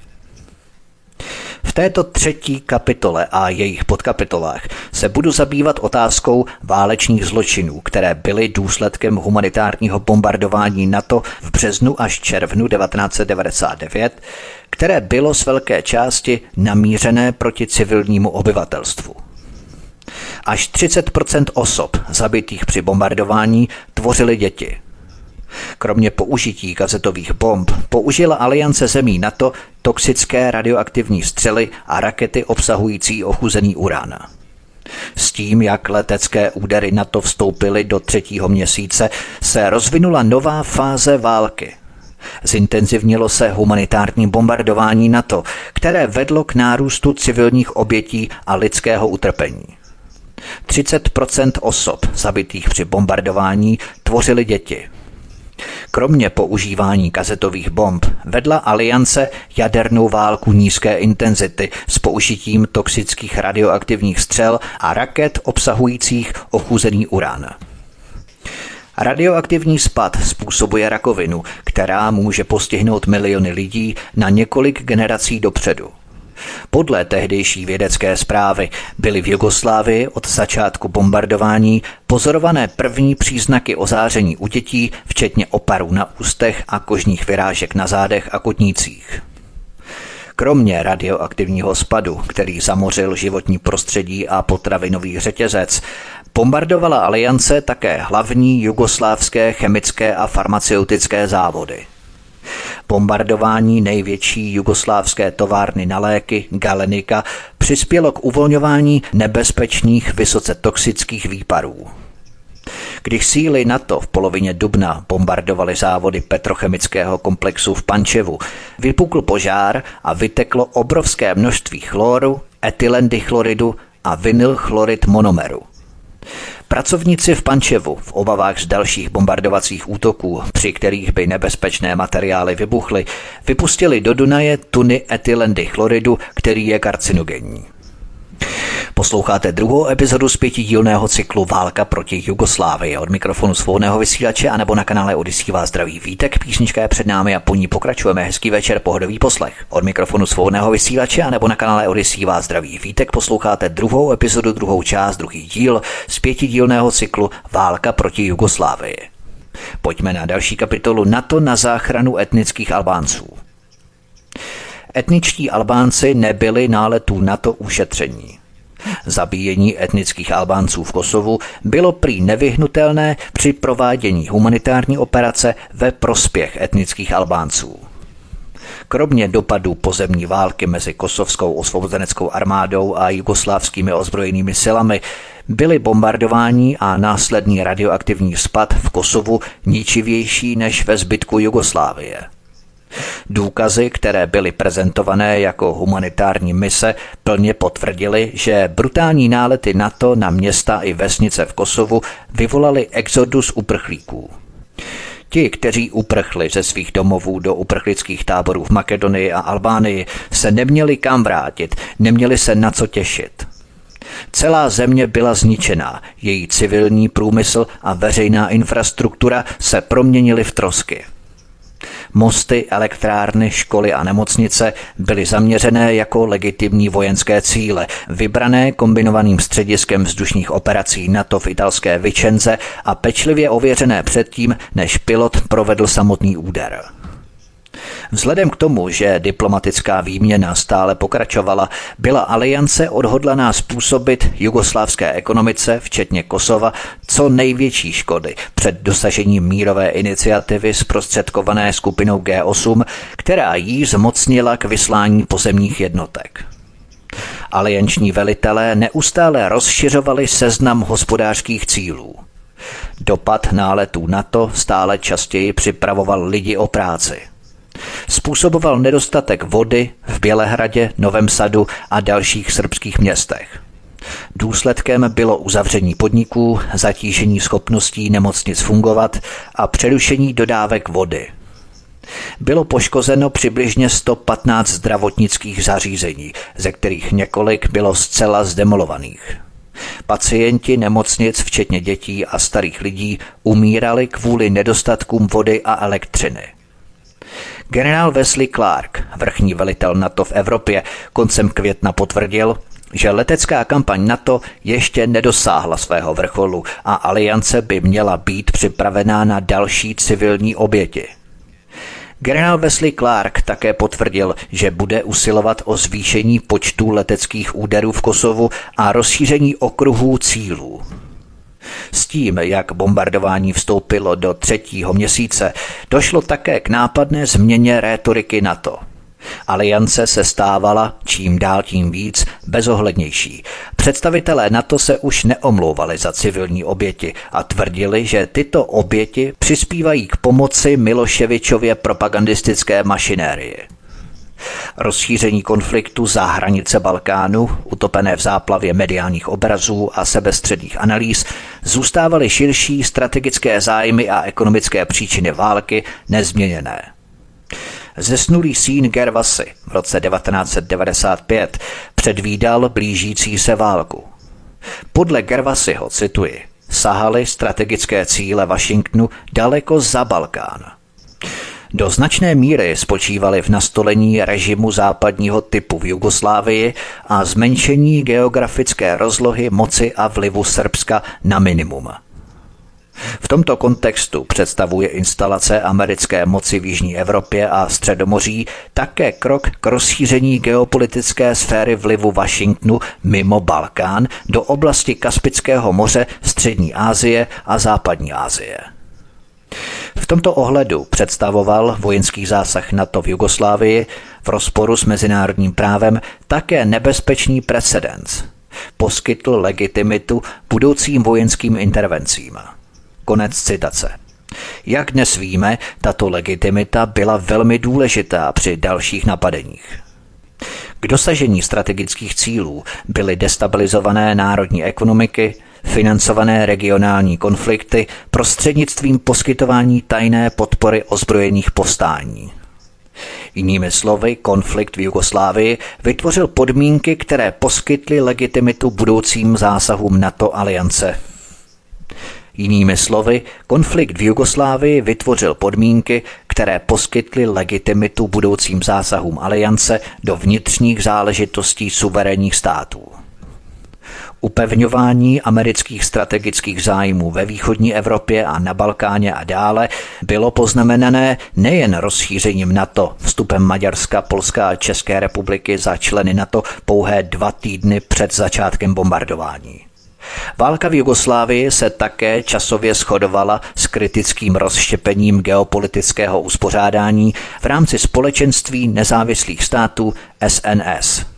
A: V této třetí kapitole a jejich podkapitolách se budu zabývat otázkou válečných zločinů, které byly důsledkem humanitárního bombardování NATO v březnu až červnu 1999, které bylo z velké části namířené proti civilnímu obyvatelstvu. Až 30% osob zabitých při bombardování tvořily děti. Kromě použití kazetových bomb použila aliance zemí NATO toxické radioaktivní střely a rakety obsahující ochuzený urán. S tím, jak letecké údery NATO vstoupily do třetího měsíce, se rozvinula nová fáze války. Zintenzivnilo se humanitární bombardování NATO, které vedlo k nárůstu civilních obětí a lidského utrpení. 30% osob zabitých při bombardování tvořily děti. Kromě používání kazetových bomb vedla aliance jadernou válku nízké intenzity s použitím toxických radioaktivních střel a raket obsahujících ochuzený urán. Radioaktivní spad způsobuje rakovinu, která může postihnout miliony lidí na několik generací dopředu. Podle tehdejší vědecké zprávy byly v Jugoslávii od začátku bombardování pozorované první příznaky ozáření u dětí, včetně oparů na ústech a kožních vyrážek na zádech a kotnících. Kromě radioaktivního spadu, který zamořil životní prostředí a potravinový řetězec, bombardovala aliance také hlavní jugoslávské chemické a farmaceutické závody – Bombardování největší jugoslávské továrny na léky Galenika přispělo k uvolňování nebezpečných vysoce toxických výparů. Když síly NATO v polovině dubna bombardovaly závody petrochemického komplexu v Pančevu, vypukl požár a vyteklo obrovské množství chloru, etylendychloridu a vinylchlorid monomeru. Pracovníci v Pančevu v obavách z dalších bombardovacích útoků, při kterých by nebezpečné materiály vybuchly, vypustili do Dunaje tuny etylendy chloridu, který je karcinogenní. Posloucháte druhou epizodu z pětidílného cyklu Válka proti Jugoslávii. Od mikrofonu svobodného vysílače a nebo na kanále Odisí vás zdraví vítek. Písnička je před námi a po ní pokračujeme. Hezký večer, pohodový poslech. Od mikrofonu svobodného vysílače a nebo na kanále Odisí vás zdraví vítek. Posloucháte druhou epizodu, druhou část, druhý díl z pětidílného cyklu Válka proti Jugoslávii. Pojďme na další kapitolu NATO na záchranu etnických Albánců. Etničtí Albánci nebyli náletů NATO ušetření. Zabíjení etnických Albánců v Kosovu bylo prý nevyhnutelné při provádění humanitární operace ve prospěch etnických Albánců. Kromě dopadů pozemní války mezi kosovskou osvobozeneckou armádou a jugoslávskými ozbrojenými silami byly bombardování a následný radioaktivní spad v Kosovu ničivější než ve zbytku Jugoslávie. Důkazy, které byly prezentované jako humanitární mise, plně potvrdily, že brutální nálety NATO na města i vesnice v Kosovu vyvolaly exodus uprchlíků. Ti, kteří uprchli ze svých domovů do uprchlických táborů v Makedonii a Albánii, se neměli kam vrátit, neměli se na co těšit. Celá země byla zničená, její civilní průmysl a veřejná infrastruktura se proměnily v trosky. Mosty, elektrárny, školy a nemocnice byly zaměřené jako legitimní vojenské cíle, vybrané kombinovaným střediskem vzdušních operací NATO v italské Vicenze a pečlivě ověřené předtím, než pilot provedl samotný úder. Vzhledem k tomu, že diplomatická výměna stále pokračovala, byla aliance odhodlaná způsobit jugoslávské ekonomice, včetně Kosova, co největší škody před dosažením mírové iniciativy zprostředkované skupinou G8, která jí zmocnila k vyslání pozemních jednotek. Alianční velitelé neustále rozšiřovali seznam hospodářských cílů. Dopad náletů NATO stále častěji připravoval lidi o práci – Způsoboval nedostatek vody v Bělehradě, Novém Sadu a dalších srbských městech. Důsledkem bylo uzavření podniků, zatížení schopností nemocnic fungovat a přerušení dodávek vody. Bylo poškozeno přibližně 115 zdravotnických zařízení, ze kterých několik bylo zcela zdemolovaných. Pacienti nemocnic, včetně dětí a starých lidí, umírali kvůli nedostatkům vody a elektřiny. Generál Wesley Clark, vrchní velitel NATO v Evropě, koncem května potvrdil, že letecká kampaň NATO ještě nedosáhla svého vrcholu a aliance by měla být připravená na další civilní oběti. Generál Wesley Clark také potvrdil, že bude usilovat o zvýšení počtu leteckých úderů v Kosovu a rozšíření okruhů cílů. S tím, jak bombardování vstoupilo do třetího měsíce, došlo také k nápadné změně rétoriky NATO. Aliance se stávala čím dál tím víc bezohlednější. Představitelé NATO se už neomlouvali za civilní oběti a tvrdili, že tyto oběti přispívají k pomoci Miloševičově propagandistické mašinérii. Rozšíření konfliktu za hranice Balkánu, utopené v záplavě mediálních obrazů a sebestředních analýz, zůstávaly širší strategické zájmy a ekonomické příčiny války nezměněné. Zesnulý sín Gervasy v roce 1995 předvídal blížící se válku. Podle Gervasyho, cituji, sahaly strategické cíle Washingtonu daleko za Balkán – do značné míry spočívaly v nastolení režimu západního typu v Jugoslávii a zmenšení geografické rozlohy moci a vlivu Srbska na minimum. V tomto kontextu představuje instalace americké moci v Jižní Evropě a Středomoří také krok k rozšíření geopolitické sféry vlivu Washingtonu mimo Balkán do oblasti Kaspického moře, Střední Asie a Západní Asie. V tomto ohledu představoval vojenský zásah NATO v Jugoslávii v rozporu s mezinárodním právem také nebezpečný precedens. Poskytl legitimitu budoucím vojenským intervencím. Konec citace. Jak dnes víme, tato legitimita byla velmi důležitá při dalších napadeních. K dosažení strategických cílů byly destabilizované národní ekonomiky, financované regionální konflikty prostřednictvím poskytování tajné podpory ozbrojených povstání. Jinými slovy, konflikt v Jugoslávii vytvořil podmínky, které poskytly legitimitu budoucím zásahům NATO aliance. Jinými slovy, konflikt v Jugoslávii vytvořil podmínky, které poskytly legitimitu budoucím zásahům aliance do vnitřních záležitostí suverénních států. Upevňování amerických strategických zájmů ve východní Evropě a na Balkáně a dále bylo poznamenané nejen rozšířením NATO, vstupem Maďarska, Polska a České republiky za členy NATO pouhé dva týdny před začátkem bombardování. Válka v Jugoslávii se také časově shodovala s kritickým rozštěpením geopolitického uspořádání v rámci společenství nezávislých států SNS.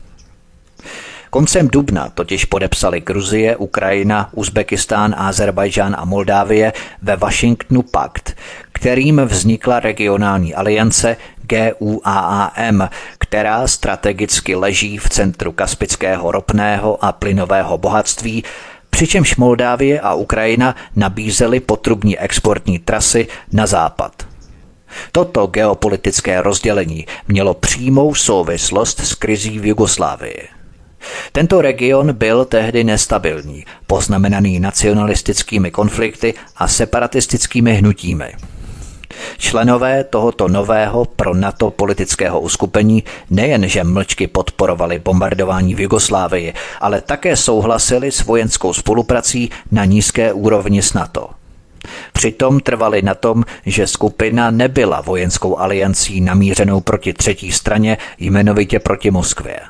A: Koncem dubna totiž podepsali Gruzie, Ukrajina, Uzbekistán, Azerbajdžán a Moldávie ve Washingtonu pakt, kterým vznikla regionální aliance GUAAM, která strategicky leží v centru kaspického ropného a plynového bohatství přičemž Moldávie a Ukrajina nabízely potrubní exportní trasy na západ. Toto geopolitické rozdělení mělo přímou souvislost s krizí v Jugoslávii. Tento region byl tehdy nestabilní, poznamenaný nacionalistickými konflikty a separatistickými hnutími. Členové tohoto nového pro NATO politického uskupení nejenže mlčky podporovali bombardování v Jugoslávii, ale také souhlasili s vojenskou spoluprací na nízké úrovni s NATO. Přitom trvali na tom, že skupina nebyla vojenskou aliancí namířenou proti třetí straně, jmenovitě proti Moskvě.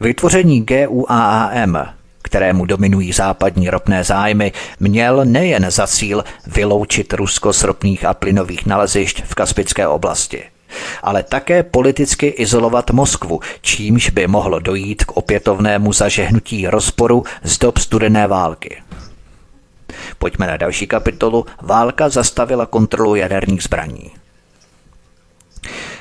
A: Vytvoření GUAAM, kterému dominují západní ropné zájmy, měl nejen za cíl vyloučit Rusko z ropných a plynových nalezišť v Kaspické oblasti, ale také politicky izolovat Moskvu, čímž by mohlo dojít k opětovnému zažehnutí rozporu z dob studené války. Pojďme na další kapitolu. Válka zastavila kontrolu jaderných zbraní.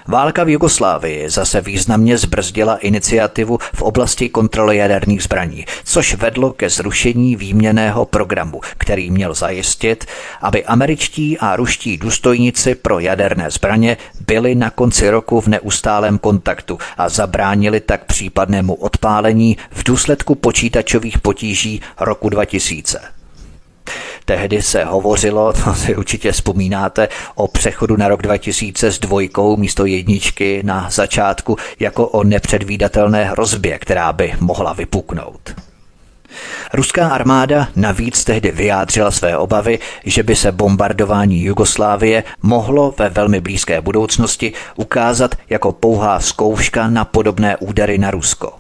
A: Válka v Jugoslávii zase významně zbrzdila iniciativu v oblasti kontroly jaderných zbraní, což vedlo ke zrušení výměného programu, který měl zajistit, aby američtí a ruští důstojníci pro jaderné zbraně byli na konci roku v neustálém kontaktu a zabránili tak případnému odpálení v důsledku počítačových potíží roku 2000. Tehdy se hovořilo, to si určitě vzpomínáte, o přechodu na rok 2000 s dvojkou místo jedničky na začátku jako o nepředvídatelné hrozbě, která by mohla vypuknout. Ruská armáda navíc tehdy vyjádřila své obavy, že by se bombardování Jugoslávie mohlo ve velmi blízké budoucnosti ukázat jako pouhá zkouška na podobné údery na Rusko.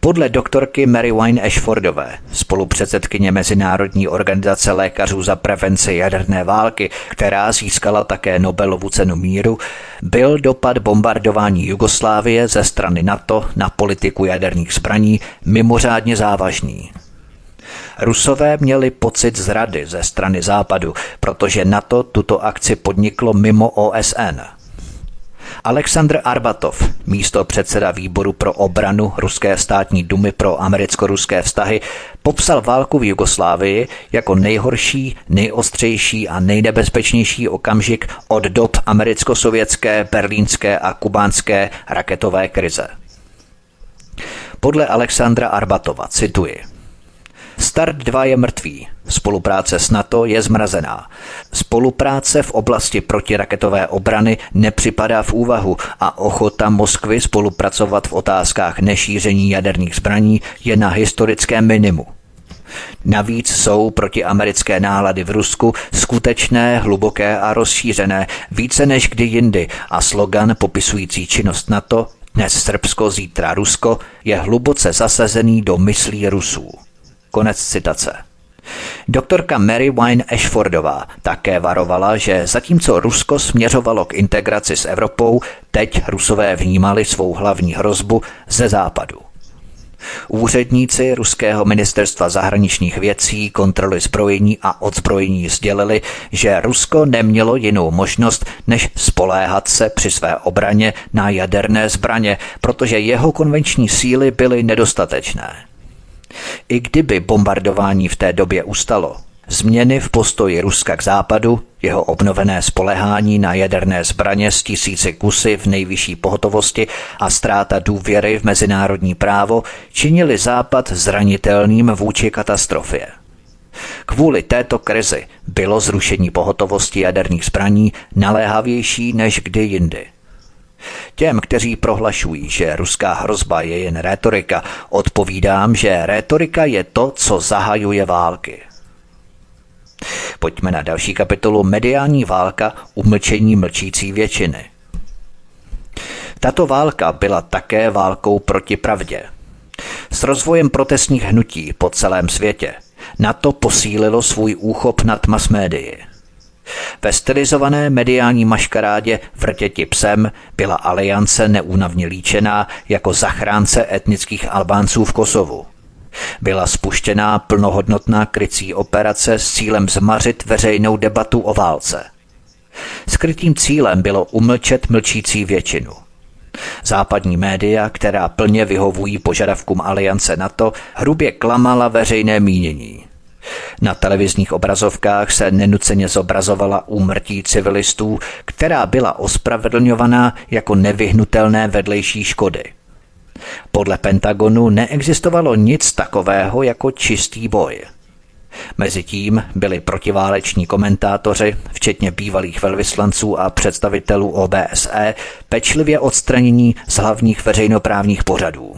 A: Podle doktorky Mary Wine Ashfordové, spolupředsedkyně Mezinárodní organizace lékařů za prevenci jaderné války, která získala také Nobelovu cenu míru, byl dopad bombardování Jugoslávie ze strany NATO na politiku jaderných zbraní mimořádně závažný. Rusové měli pocit zrady ze strany západu, protože NATO tuto akci podniklo mimo OSN – Aleksandr Arbatov, místo předseda výboru pro obranu Ruské státní dumy pro americko-ruské vztahy, popsal válku v Jugoslávii jako nejhorší, nejostřejší a nejnebezpečnější okamžik od dob americko-sovětské, berlínské a kubánské raketové krize. Podle Alexandra Arbatova, cituji, Start 2 je mrtvý, spolupráce s NATO je zmrazená. Spolupráce v oblasti protiraketové obrany nepřipadá v úvahu a ochota Moskvy spolupracovat v otázkách nešíření jaderných zbraní je na historickém minimu. Navíc jsou protiamerické nálady v Rusku skutečné, hluboké a rozšířené více než kdy jindy a slogan popisující činnost NATO dnes Srbsko, zítra Rusko je hluboce zasazený do myslí Rusů. Konec citace. Doktorka Mary Wine Ashfordová také varovala, že zatímco Rusko směřovalo k integraci s Evropou, teď Rusové vnímali svou hlavní hrozbu ze západu. Úředníci ruského ministerstva zahraničních věcí, kontroly zbrojení a odzbrojení sdělili, že Rusko nemělo jinou možnost, než spoléhat se při své obraně na jaderné zbraně, protože jeho konvenční síly byly nedostatečné. I kdyby bombardování v té době ustalo, změny v postoji Ruska k západu, jeho obnovené spolehání na jaderné zbraně s tisíci kusy v nejvyšší pohotovosti a ztráta důvěry v mezinárodní právo činili západ zranitelným vůči katastrofě. Kvůli této krizi bylo zrušení pohotovosti jaderných zbraní naléhavější než kdy jindy. Těm, kteří prohlašují, že ruská hrozba je jen rétorika, odpovídám, že rétorika je to, co zahajuje války. Pojďme na další kapitolu Mediální válka umlčení mlčící většiny. Tato válka byla také válkou proti pravdě. S rozvojem protestních hnutí po celém světě na to posílilo svůj úchop nad masmédii. Ve stylizované mediální maškarádě Vrtěti psem byla aliance neúnavně líčená jako zachránce etnických Albánců v Kosovu. Byla spuštěná plnohodnotná krycí operace s cílem zmařit veřejnou debatu o válce. Skrytým cílem bylo umlčet mlčící většinu. Západní média, která plně vyhovují požadavkům aliance NATO, hrubě klamala veřejné mínění. Na televizních obrazovkách se nenuceně zobrazovala úmrtí civilistů, která byla ospravedlňovaná jako nevyhnutelné vedlejší škody. Podle Pentagonu neexistovalo nic takového jako čistý boj. Mezitím byli protiváleční komentátoři, včetně bývalých velvyslanců a představitelů OBSE, pečlivě odstranění z hlavních veřejnoprávních pořadů.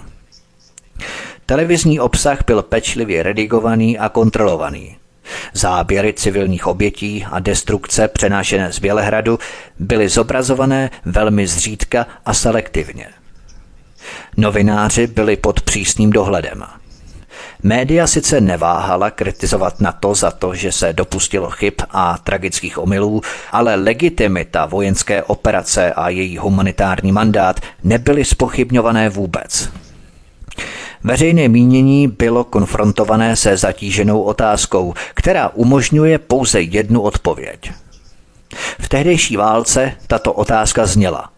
A: Televizní obsah byl pečlivě redigovaný a kontrolovaný. Záběry civilních obětí a destrukce přenášené z Bělehradu byly zobrazované velmi zřídka a selektivně. Novináři byli pod přísným dohledem. Média sice neváhala kritizovat na to za to, že se dopustilo chyb a tragických omylů, ale legitimita vojenské operace a její humanitární mandát nebyly spochybňované vůbec. Veřejné mínění bylo konfrontované se zatíženou otázkou, která umožňuje pouze jednu odpověď. V tehdejší válce tato otázka zněla.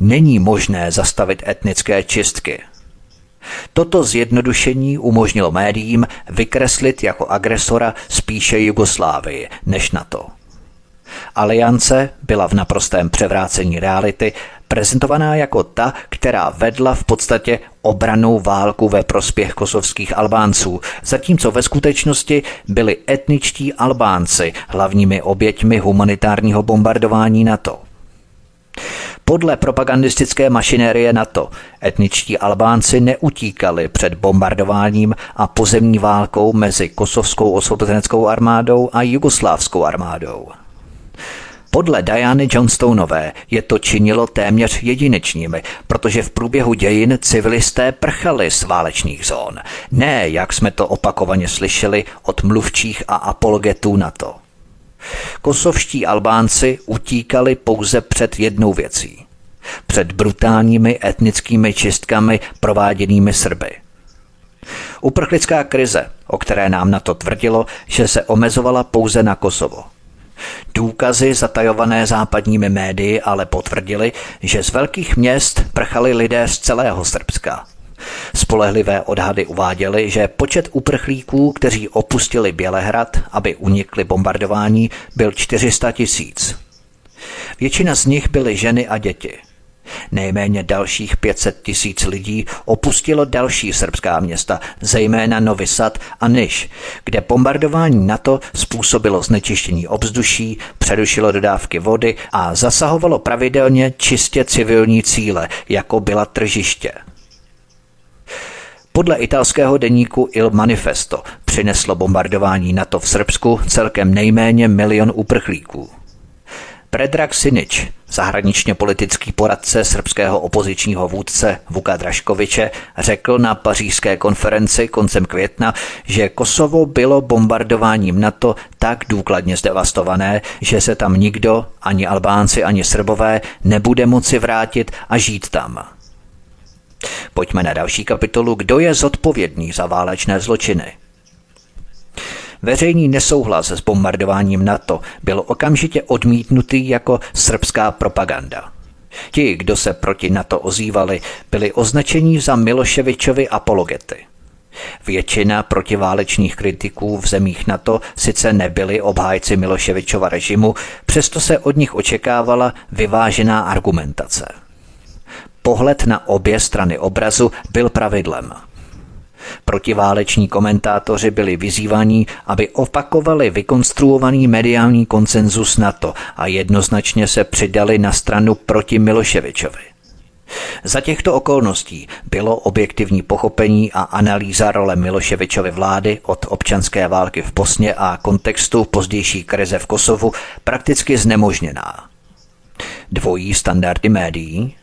A: Není možné zastavit etnické čistky. Toto zjednodušení umožnilo médiím vykreslit jako agresora spíše Jugoslávii než NATO. Aliance byla v naprostém převrácení reality prezentovaná jako ta, která vedla v podstatě obranou válku ve prospěch kosovských Albánců, zatímco ve skutečnosti byli etničtí Albánci hlavními oběťmi humanitárního bombardování NATO. Podle propagandistické mašinérie NATO etničtí Albánci neutíkali před bombardováním a pozemní válkou mezi kosovskou osvobozeneckou armádou a jugoslávskou armádou. Podle Diany Johnstoneové je to činilo téměř jedinečnými, protože v průběhu dějin civilisté prchali z válečných zón. Ne, jak jsme to opakovaně slyšeli od mluvčích a apologetů NATO. Kosovští Albánci utíkali pouze před jednou věcí. Před brutálními etnickými čistkami prováděnými Srby. Uprchlická krize, o které nám na to tvrdilo, že se omezovala pouze na Kosovo – Důkazy zatajované západními médii ale potvrdili, že z velkých měst prchali lidé z celého Srbska. Spolehlivé odhady uváděly, že počet uprchlíků, kteří opustili Bělehrad, aby unikli bombardování, byl 400 tisíc. Většina z nich byly ženy a děti. Nejméně dalších 500 tisíc lidí opustilo další srbská města, zejména Novi Sad a Niš, kde bombardování NATO způsobilo znečištění obzduší, přerušilo dodávky vody a zasahovalo pravidelně čistě civilní cíle, jako byla tržiště. Podle italského deníku Il Manifesto přineslo bombardování NATO v Srbsku celkem nejméně milion uprchlíků. Predrag Sinič, zahraničně politický poradce srbského opozičního vůdce Vuka Draškoviče, řekl na pařížské konferenci koncem května, že Kosovo bylo bombardováním NATO tak důkladně zdevastované, že se tam nikdo, ani Albánci, ani Srbové, nebude moci vrátit a žít tam. Pojďme na další kapitolu, kdo je zodpovědný za válečné zločiny. Veřejný nesouhlas s bombardováním NATO byl okamžitě odmítnutý jako srbská propaganda. Ti, kdo se proti NATO ozývali, byli označeni za Miloševičovi apologety. Většina protiválečných kritiků v zemích NATO sice nebyli obhájci Miloševičova režimu, přesto se od nich očekávala vyvážená argumentace. Pohled na obě strany obrazu byl pravidlem – Protiváleční komentátoři byli vyzývaní, aby opakovali vykonstruovaný mediální konsenzus NATO a jednoznačně se přidali na stranu proti Miloševičovi. Za těchto okolností bylo objektivní pochopení a analýza role Miloševičovy vlády od občanské války v Bosně a kontextu pozdější krize v Kosovu prakticky znemožněná. Dvojí standardy médií,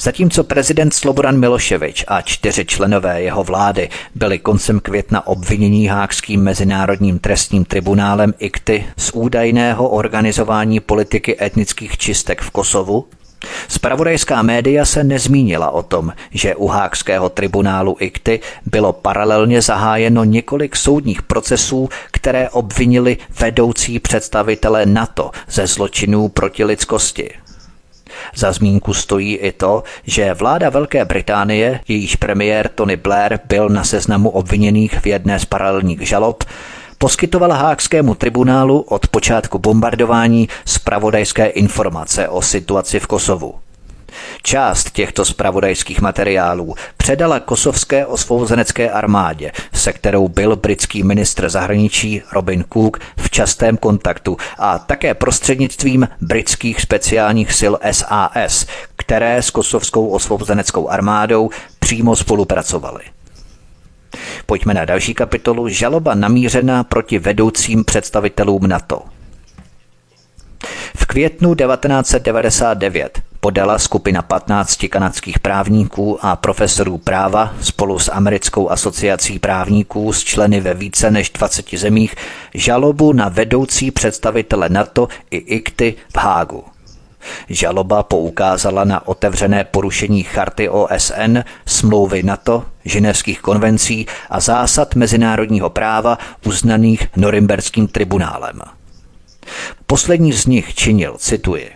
A: Zatímco prezident Slobodan Miloševič a čtyři členové jeho vlády byli koncem května obvinění Hákským mezinárodním trestním tribunálem ICTY z údajného organizování politiky etnických čistek v Kosovu, Spravodajská média se nezmínila o tom, že u Hákského tribunálu ICTY bylo paralelně zahájeno několik soudních procesů, které obvinili vedoucí představitele NATO ze zločinů proti lidskosti. Za zmínku stojí i to, že vláda Velké Británie, jejíž premiér Tony Blair byl na seznamu obviněných v jedné z paralelních žalob, poskytovala Hákskému tribunálu od počátku bombardování spravodajské informace o situaci v Kosovu. Část těchto spravodajských materiálů předala kosovské osvobozenecké armádě, se kterou byl britský ministr zahraničí Robin Cook v častém kontaktu a také prostřednictvím britských speciálních sil SAS, které s kosovskou osvobozeneckou armádou přímo spolupracovaly. Pojďme na další kapitolu. Žaloba namířená proti vedoucím představitelům NATO. Květnu 1999 podala skupina 15 kanadských právníků a profesorů práva spolu s Americkou asociací právníků s členy ve více než 20 zemích žalobu na vedoucí představitele NATO i ICTY v Hágu. Žaloba poukázala na otevřené porušení charty OSN, smlouvy NATO, ženevských konvencí a zásad mezinárodního práva uznaných Norimberským tribunálem. Poslední z nich činil, cituji,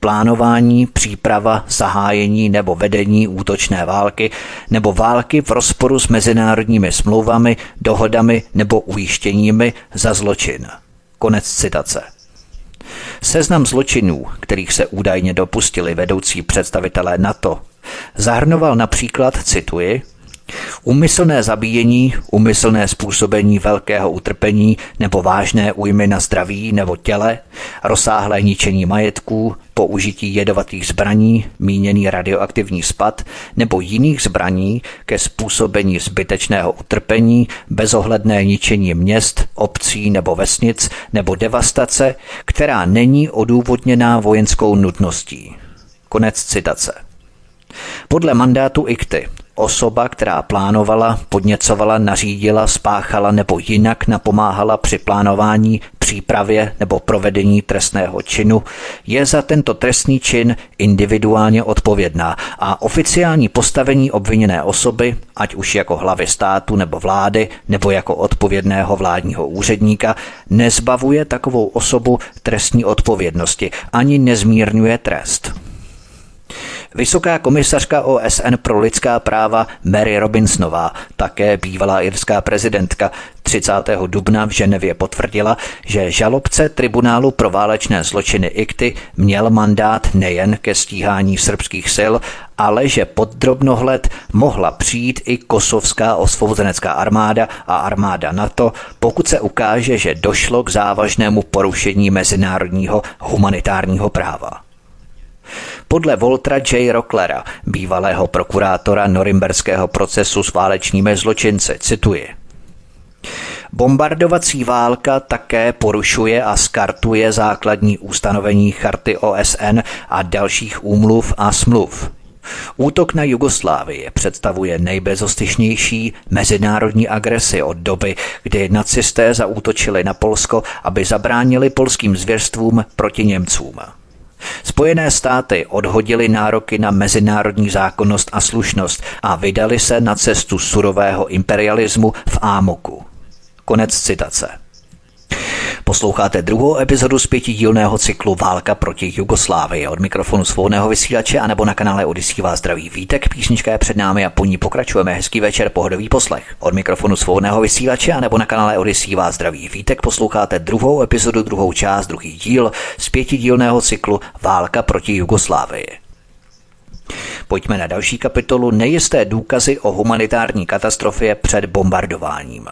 A: plánování, příprava, zahájení nebo vedení útočné války nebo války v rozporu s mezinárodními smlouvami, dohodami nebo ujištěními za zločin. Konec citace. Seznam zločinů, kterých se údajně dopustili vedoucí představitelé NATO, zahrnoval například, cituji, Umyslné zabíjení, umyslné způsobení velkého utrpení nebo vážné újmy na zdraví nebo těle, rozsáhlé ničení majetků, použití jedovatých zbraní, míněný radioaktivní spad nebo jiných zbraní ke způsobení zbytečného utrpení, bezohledné ničení měst, obcí nebo vesnic nebo devastace, která není odůvodněná vojenskou nutností. Konec citace. Podle mandátu IKTY Osoba, která plánovala, podněcovala, nařídila, spáchala nebo jinak napomáhala při plánování, přípravě nebo provedení trestného činu, je za tento trestný čin individuálně odpovědná a oficiální postavení obviněné osoby, ať už jako hlavy státu nebo vlády, nebo jako odpovědného vládního úředníka, nezbavuje takovou osobu trestní odpovědnosti ani nezmírňuje trest. Vysoká komisařka OSN pro lidská práva Mary Robinsonová, také bývalá irská prezidentka, 30. dubna v Ženevě potvrdila, že žalobce tribunálu pro válečné zločiny IKTY měl mandát nejen ke stíhání srbských sil, ale že pod drobnohled mohla přijít i kosovská osvobozenecká armáda a armáda NATO, pokud se ukáže, že došlo k závažnému porušení mezinárodního humanitárního práva. Podle Voltra J. Rocklera, bývalého prokurátora norimberského procesu s válečními zločinci, cituji. Bombardovací válka také porušuje a skartuje základní ustanovení charty OSN a dalších úmluv a smluv. Útok na Jugoslávii představuje nejbezostyšnější mezinárodní agresi od doby, kdy nacisté zaútočili na Polsko, aby zabránili polským zvěrstvům proti Němcům. Spojené státy odhodili nároky na mezinárodní zákonnost a slušnost a vydali se na cestu surového imperialismu v Ámoku. Konec citace. Posloucháte druhou epizodu z pětidílného cyklu Válka proti Jugoslávii. Od mikrofonu svobodného vysílače a nebo na kanále Odisí vás zdraví vítek. Písnička je před námi a po ní pokračujeme. Hezký večer, pohodový poslech. Od mikrofonu svobodného vysílače a nebo na kanále Odisí vás zdraví vítek. Posloucháte druhou epizodu, druhou část, druhý díl z pětidílného cyklu Válka proti Jugoslávii. Pojďme na další kapitolu Nejisté důkazy o humanitární katastrofě před bombardováním.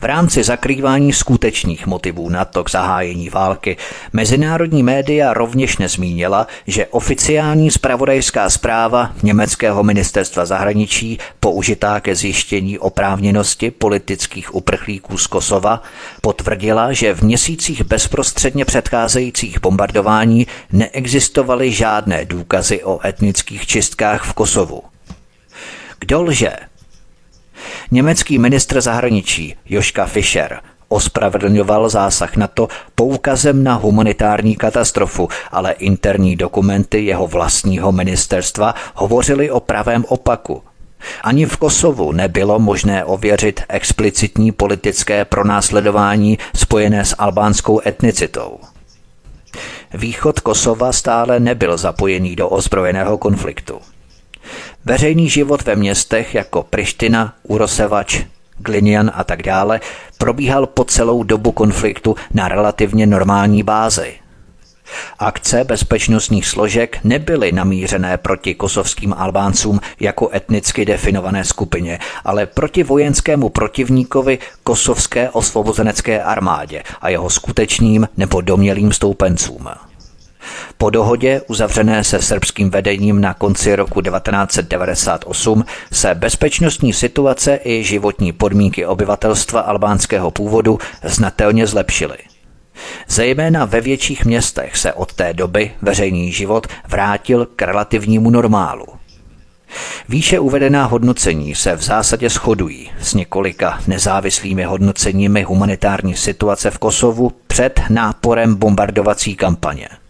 A: V rámci zakrývání skutečných motivů NATO k zahájení války mezinárodní média rovněž nezmínila, že oficiální spravodajská zpráva německého ministerstva zahraničí použitá ke zjištění oprávněnosti politických uprchlíků z Kosova potvrdila, že v měsících bezprostředně předcházejících bombardování neexistovaly žádné důkazy o etnických čistkách v Kosovu. Kdo lže, Německý ministr zahraničí Joška Fischer ospravedlňoval zásah na to poukazem na humanitární katastrofu, ale interní dokumenty jeho vlastního ministerstva hovořily o pravém opaku. Ani v Kosovu nebylo možné ověřit explicitní politické pronásledování spojené s albánskou etnicitou. Východ Kosova stále nebyl zapojený do ozbrojeného konfliktu. Veřejný život ve městech jako Priština, Urosevač, Glinian a tak dále probíhal po celou dobu konfliktu na relativně normální bázi. Akce bezpečnostních složek nebyly namířené proti kosovským Albáncům jako etnicky definované skupině, ale proti vojenskému protivníkovi kosovské osvobozenecké armádě a jeho skutečným nebo domělým stoupencům. Po dohodě uzavřené se srbským vedením na konci roku 1998 se bezpečnostní situace i životní podmínky obyvatelstva albánského původu znatelně zlepšily. Zejména ve větších městech se od té doby veřejný život vrátil k relativnímu normálu. Výše uvedená hodnocení se v zásadě shodují s několika nezávislými hodnoceními humanitární situace v Kosovu před náporem bombardovací kampaně –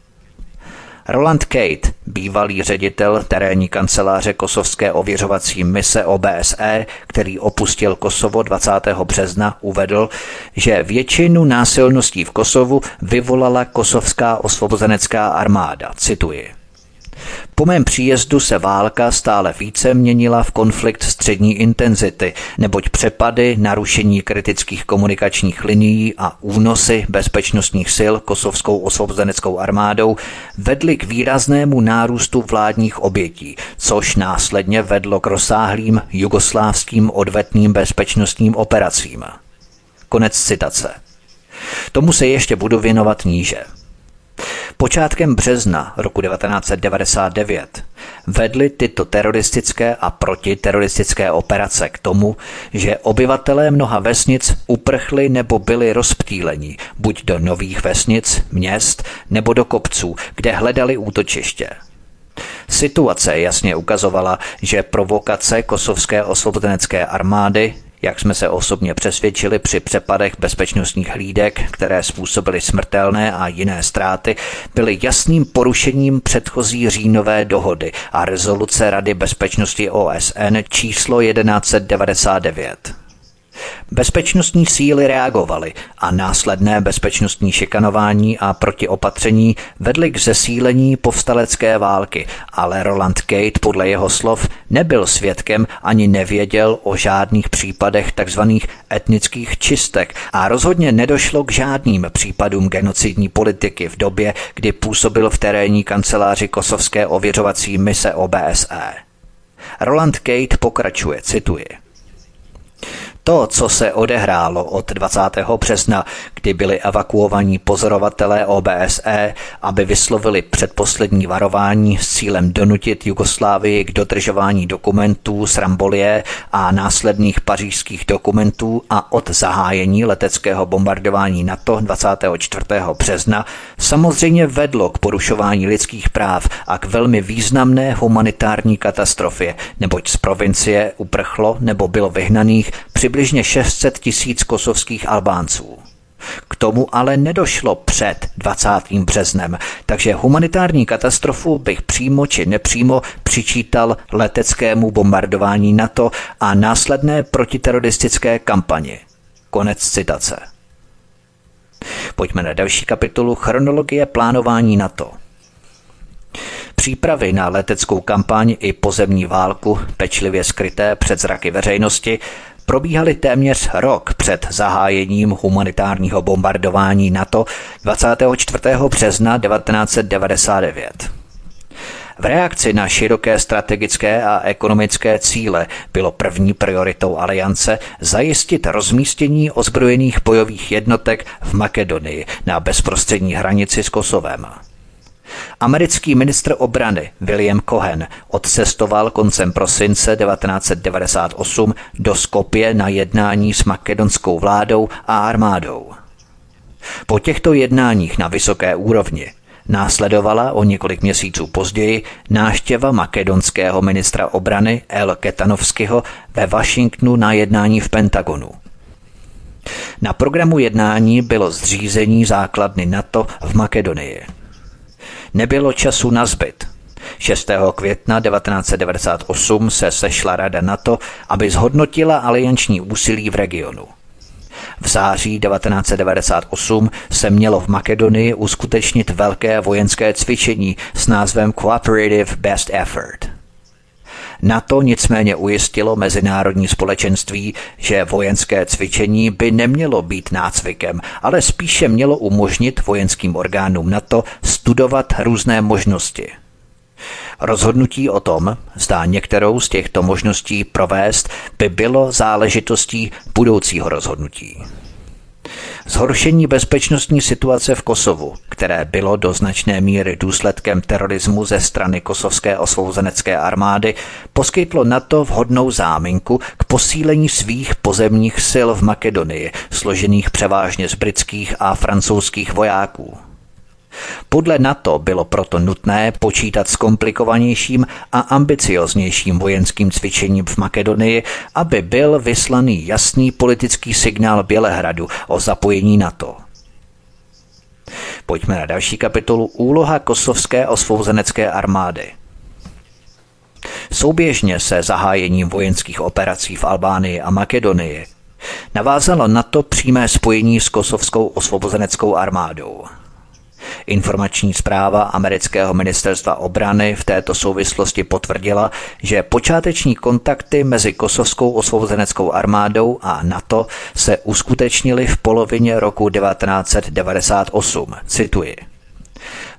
A: Roland Kate, bývalý ředitel terénní kanceláře kosovské ověřovací mise OBSE, který opustil Kosovo 20. března, uvedl, že většinu násilností v Kosovu vyvolala kosovská osvobozenecká armáda. Cituji. Po mém příjezdu se válka stále více měnila v konflikt střední intenzity, neboť přepady, narušení kritických komunikačních linií a únosy bezpečnostních sil kosovskou osvobozeneckou armádou vedly k výraznému nárůstu vládních obětí, což následně vedlo k rozsáhlým jugoslávským odvetným bezpečnostním operacím. Konec citace. Tomu se ještě budu věnovat níže. Počátkem března roku 1999 vedly tyto teroristické a protiteroristické operace k tomu, že obyvatelé mnoha vesnic uprchli nebo byli rozptýleni buď do nových vesnic, měst nebo do kopců, kde hledali útočiště. Situace jasně ukazovala, že provokace kosovské osvobozenecké armády jak jsme se osobně přesvědčili při přepadech bezpečnostních hlídek, které způsobily smrtelné a jiné ztráty, byly jasným porušením předchozí říjnové dohody a rezoluce Rady bezpečnosti OSN číslo 1199. Bezpečnostní síly reagovaly a následné bezpečnostní šikanování a protiopatření vedly k zesílení povstalecké války, ale Roland Kate podle jeho slov nebyl svědkem ani nevěděl o žádných případech tzv. etnických čistek a rozhodně nedošlo k žádným případům genocidní politiky v době, kdy působil v terénní kanceláři kosovské ověřovací mise OBSE. Roland Kate pokračuje, cituji. To, co se odehrálo od 20. března, kdy byli evakuovaní pozorovatelé OBSE, aby vyslovili předposlední varování s cílem donutit Jugoslávii k dodržování dokumentů z Rambolie a následných pařížských dokumentů a od zahájení leteckého bombardování NATO 24. března, samozřejmě vedlo k porušování lidských práv a k velmi významné humanitární katastrofě, neboť z provincie uprchlo nebo bylo vyhnaných přibližně 600 tisíc kosovských Albánců. K tomu ale nedošlo před 20. březnem, takže humanitární katastrofu bych přímo či nepřímo přičítal leteckému bombardování NATO a následné protiteroristické kampani. Konec citace. Pojďme na další kapitolu chronologie plánování NATO. Přípravy na leteckou kampaň i pozemní válku, pečlivě skryté před zraky veřejnosti, probíhaly téměř rok před zahájením humanitárního bombardování NATO 24. března 1999. V reakci na široké strategické a ekonomické cíle bylo první prioritou aliance zajistit rozmístění ozbrojených bojových jednotek v Makedonii na bezprostřední hranici s Kosovem. Americký ministr obrany William Cohen odcestoval koncem prosince 1998 do Skopje na jednání s makedonskou vládou a armádou. Po těchto jednáních na vysoké úrovni následovala o několik měsíců později náštěva makedonského ministra obrany El Ketanovského ve Washingtonu na jednání v Pentagonu. Na programu jednání bylo zřízení základny NATO v Makedonii. Nebylo času na zbyt. 6. května 1998 se sešla Rada NATO, aby zhodnotila alianční úsilí v regionu. V září 1998 se mělo v Makedonii uskutečnit velké vojenské cvičení s názvem Cooperative Best Effort. NATO nicméně ujistilo mezinárodní společenství, že vojenské cvičení by nemělo být nácvikem, ale spíše mělo umožnit vojenským orgánům NATO studovat různé možnosti – Rozhodnutí o tom, zda některou z těchto možností provést, by bylo záležitostí budoucího rozhodnutí. Zhoršení bezpečnostní situace v Kosovu, které bylo do značné míry důsledkem terorismu ze strany kosovské osvobozenecké armády, poskytlo NATO vhodnou záminku k posílení svých pozemních sil v Makedonii, složených převážně z britských a francouzských vojáků. Podle NATO bylo proto nutné počítat s komplikovanějším a ambicioznějším vojenským cvičením v Makedonii, aby byl vyslaný jasný politický signál Bělehradu o zapojení NATO. Pojďme na další kapitolu Úloha kosovské osvobozenecké armády. Souběžně se zahájením vojenských operací v Albánii a Makedonii navázalo NATO přímé spojení s kosovskou osvobozeneckou armádou. Informační zpráva amerického ministerstva obrany v této souvislosti potvrdila, že počáteční kontakty mezi kosovskou osvobozeneckou armádou a NATO se uskutečnily v polovině roku 1998. Cituji.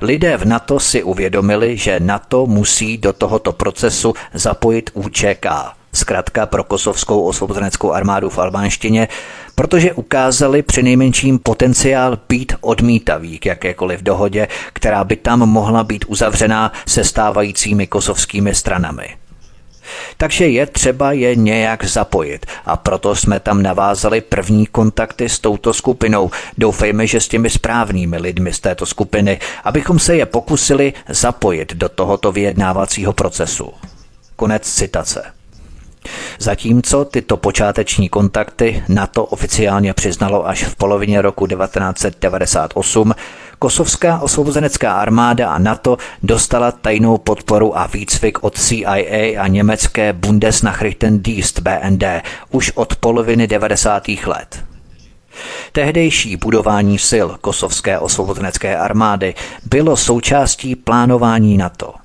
A: Lidé v NATO si uvědomili, že NATO musí do tohoto procesu zapojit UČK, zkrátka pro kosovskou osvobozeneckou armádu v albánštině, protože ukázali přinejmenším potenciál být odmítavý k jakékoliv dohodě, která by tam mohla být uzavřená se stávajícími kosovskými stranami. Takže je třeba je nějak zapojit a proto jsme tam navázali první kontakty s touto skupinou. Doufejme, že s těmi správnými lidmi z této skupiny, abychom se je pokusili zapojit do tohoto vyjednávacího procesu. Konec citace. Zatímco tyto počáteční kontakty NATO oficiálně přiznalo až v polovině roku 1998, Kosovská osvobozenecká armáda a NATO dostala tajnou podporu a výcvik od CIA a německé Bundesnachrichtendienst BND už od poloviny 90. let. Tehdejší budování sil kosovské osvobozenecké armády bylo součástí plánování NATO –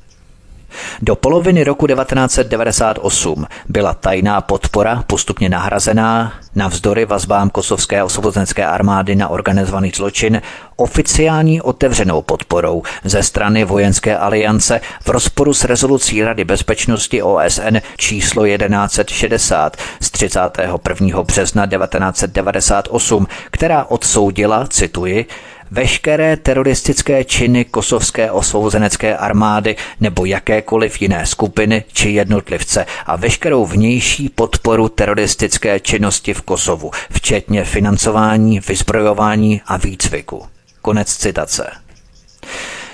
A: do poloviny roku 1998 byla tajná podpora postupně nahrazená navzdory vazbám kosovské osvobozenské armády na organizovaný zločin oficiální otevřenou podporou ze strany vojenské aliance v rozporu s rezolucí Rady bezpečnosti OSN číslo 1160 z 31. března 1998, která odsoudila, cituji, veškeré teroristické činy kosovské osvobozenecké armády nebo jakékoliv jiné skupiny či jednotlivce a veškerou vnější podporu teroristické činnosti v Kosovu, včetně financování, vyzbrojování a výcviku. Konec citace.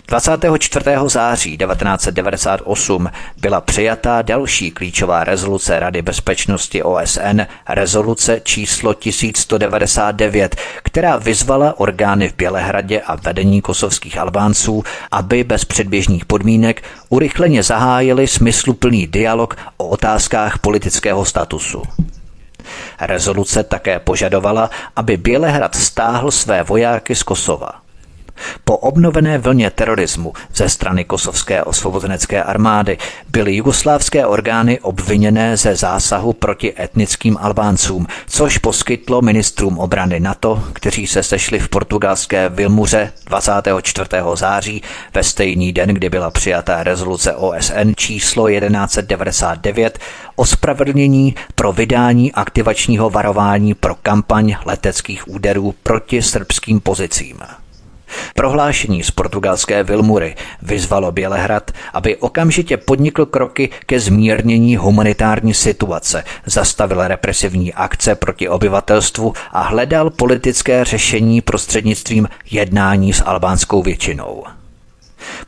A: 24. září 1998 byla přijatá další klíčová rezoluce Rady bezpečnosti OSN, rezoluce číslo 1199, která vyzvala orgány v Bělehradě a vedení kosovských Albánců, aby bez předběžných podmínek urychleně zahájili smysluplný dialog o otázkách politického statusu. Rezoluce také požadovala, aby Bělehrad stáhl své vojáky z Kosova. Po obnovené vlně terorismu ze strany kosovské osvobozenecké armády byly jugoslávské orgány obviněné ze zásahu proti etnickým Albáncům, což poskytlo ministrům obrany NATO, kteří se sešli v portugalské Vilmuře 24. září ve stejný den, kdy byla přijatá rezoluce OSN číslo 1199 ospravedlnění pro vydání aktivačního varování pro kampaň leteckých úderů proti srbským pozicím. Prohlášení z portugalské Vilmury vyzvalo Bělehrad, aby okamžitě podnikl kroky ke zmírnění humanitární situace, zastavil represivní akce proti obyvatelstvu a hledal politické řešení prostřednictvím jednání s albánskou většinou.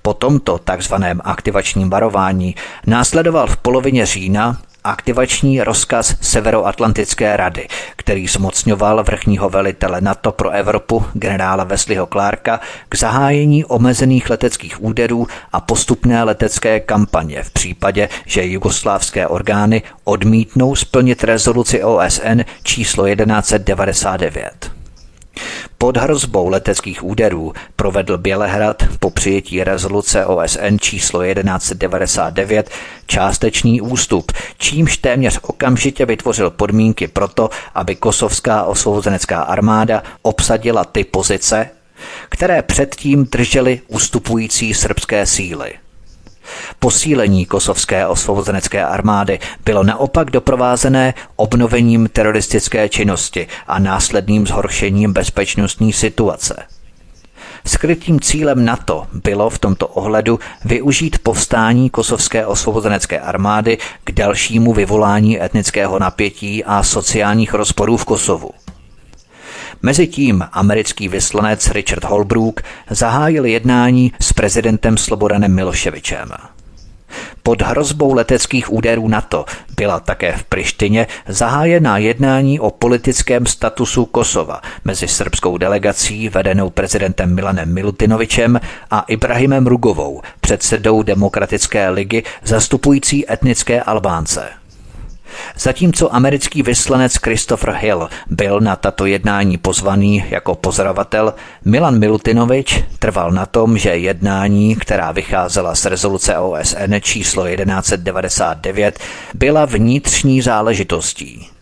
A: Po tomto takzvaném aktivačním varování následoval v polovině října aktivační rozkaz Severoatlantické rady, který zmocňoval vrchního velitele NATO pro Evropu generála Wesleyho Clarka k zahájení omezených leteckých úderů a postupné letecké kampaně v případě, že jugoslávské orgány odmítnou splnit rezoluci OSN číslo 1199. Pod hrozbou leteckých úderů provedl Bělehrad po přijetí rezoluce OSN číslo 1199 částečný ústup, čímž téměř okamžitě vytvořil podmínky pro to, aby kosovská osvobozenecká armáda obsadila ty pozice, které předtím držely ustupující srbské síly – Posílení kosovské osvobozenecké armády bylo naopak doprovázené obnovením teroristické činnosti a následným zhoršením bezpečnostní situace. Skrytým cílem NATO bylo v tomto ohledu využít povstání kosovské osvobozenecké armády k dalšímu vyvolání etnického napětí a sociálních rozporů v Kosovu. Mezitím americký vyslanec Richard Holbrook zahájil jednání s prezidentem Slobodanem Miloševičem. Pod hrozbou leteckých úderů NATO byla také v Prištině zahájená jednání o politickém statusu Kosova mezi srbskou delegací vedenou prezidentem Milanem Milutinovičem a Ibrahimem Rugovou, předsedou Demokratické ligy zastupující etnické Albánce. Zatímco americký vyslanec Christopher Hill byl na tato jednání pozvaný jako pozorovatel, Milan Milutinovič trval na tom, že jednání, která vycházela z rezoluce OSN číslo 1199, byla vnitřní záležitostí.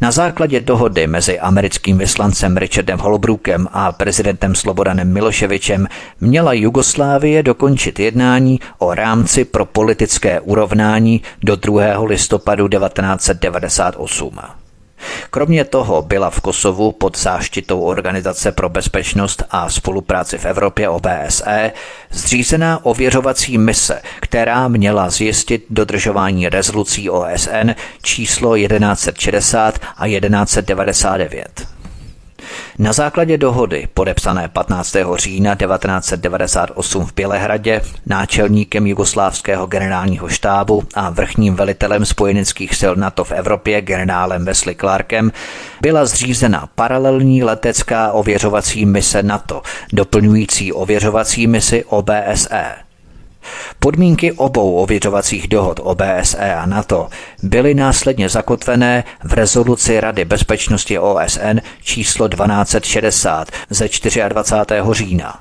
A: Na základě dohody mezi americkým vyslancem Richardem Holbrookem a prezidentem Slobodanem Miloševičem měla Jugoslávie dokončit jednání o rámci pro politické urovnání do 2. listopadu 1998. Kromě toho byla v Kosovu pod záštitou Organizace pro bezpečnost a spolupráci v Evropě OBSE zřízená ověřovací mise, která měla zjistit dodržování rezolucí OSN číslo 1160 a 1199. Na základě dohody podepsané 15. října 1998 v Bělehradě náčelníkem jugoslávského generálního štábu a vrchním velitelem spojeneckých sil NATO v Evropě generálem Wesley Clarkem byla zřízena paralelní letecká ověřovací mise NATO, doplňující ověřovací misi OBSE. Podmínky obou ověřovacích dohod OBSE a NATO byly následně zakotvené v rezoluci Rady bezpečnosti OSN číslo 1260 ze 24. října.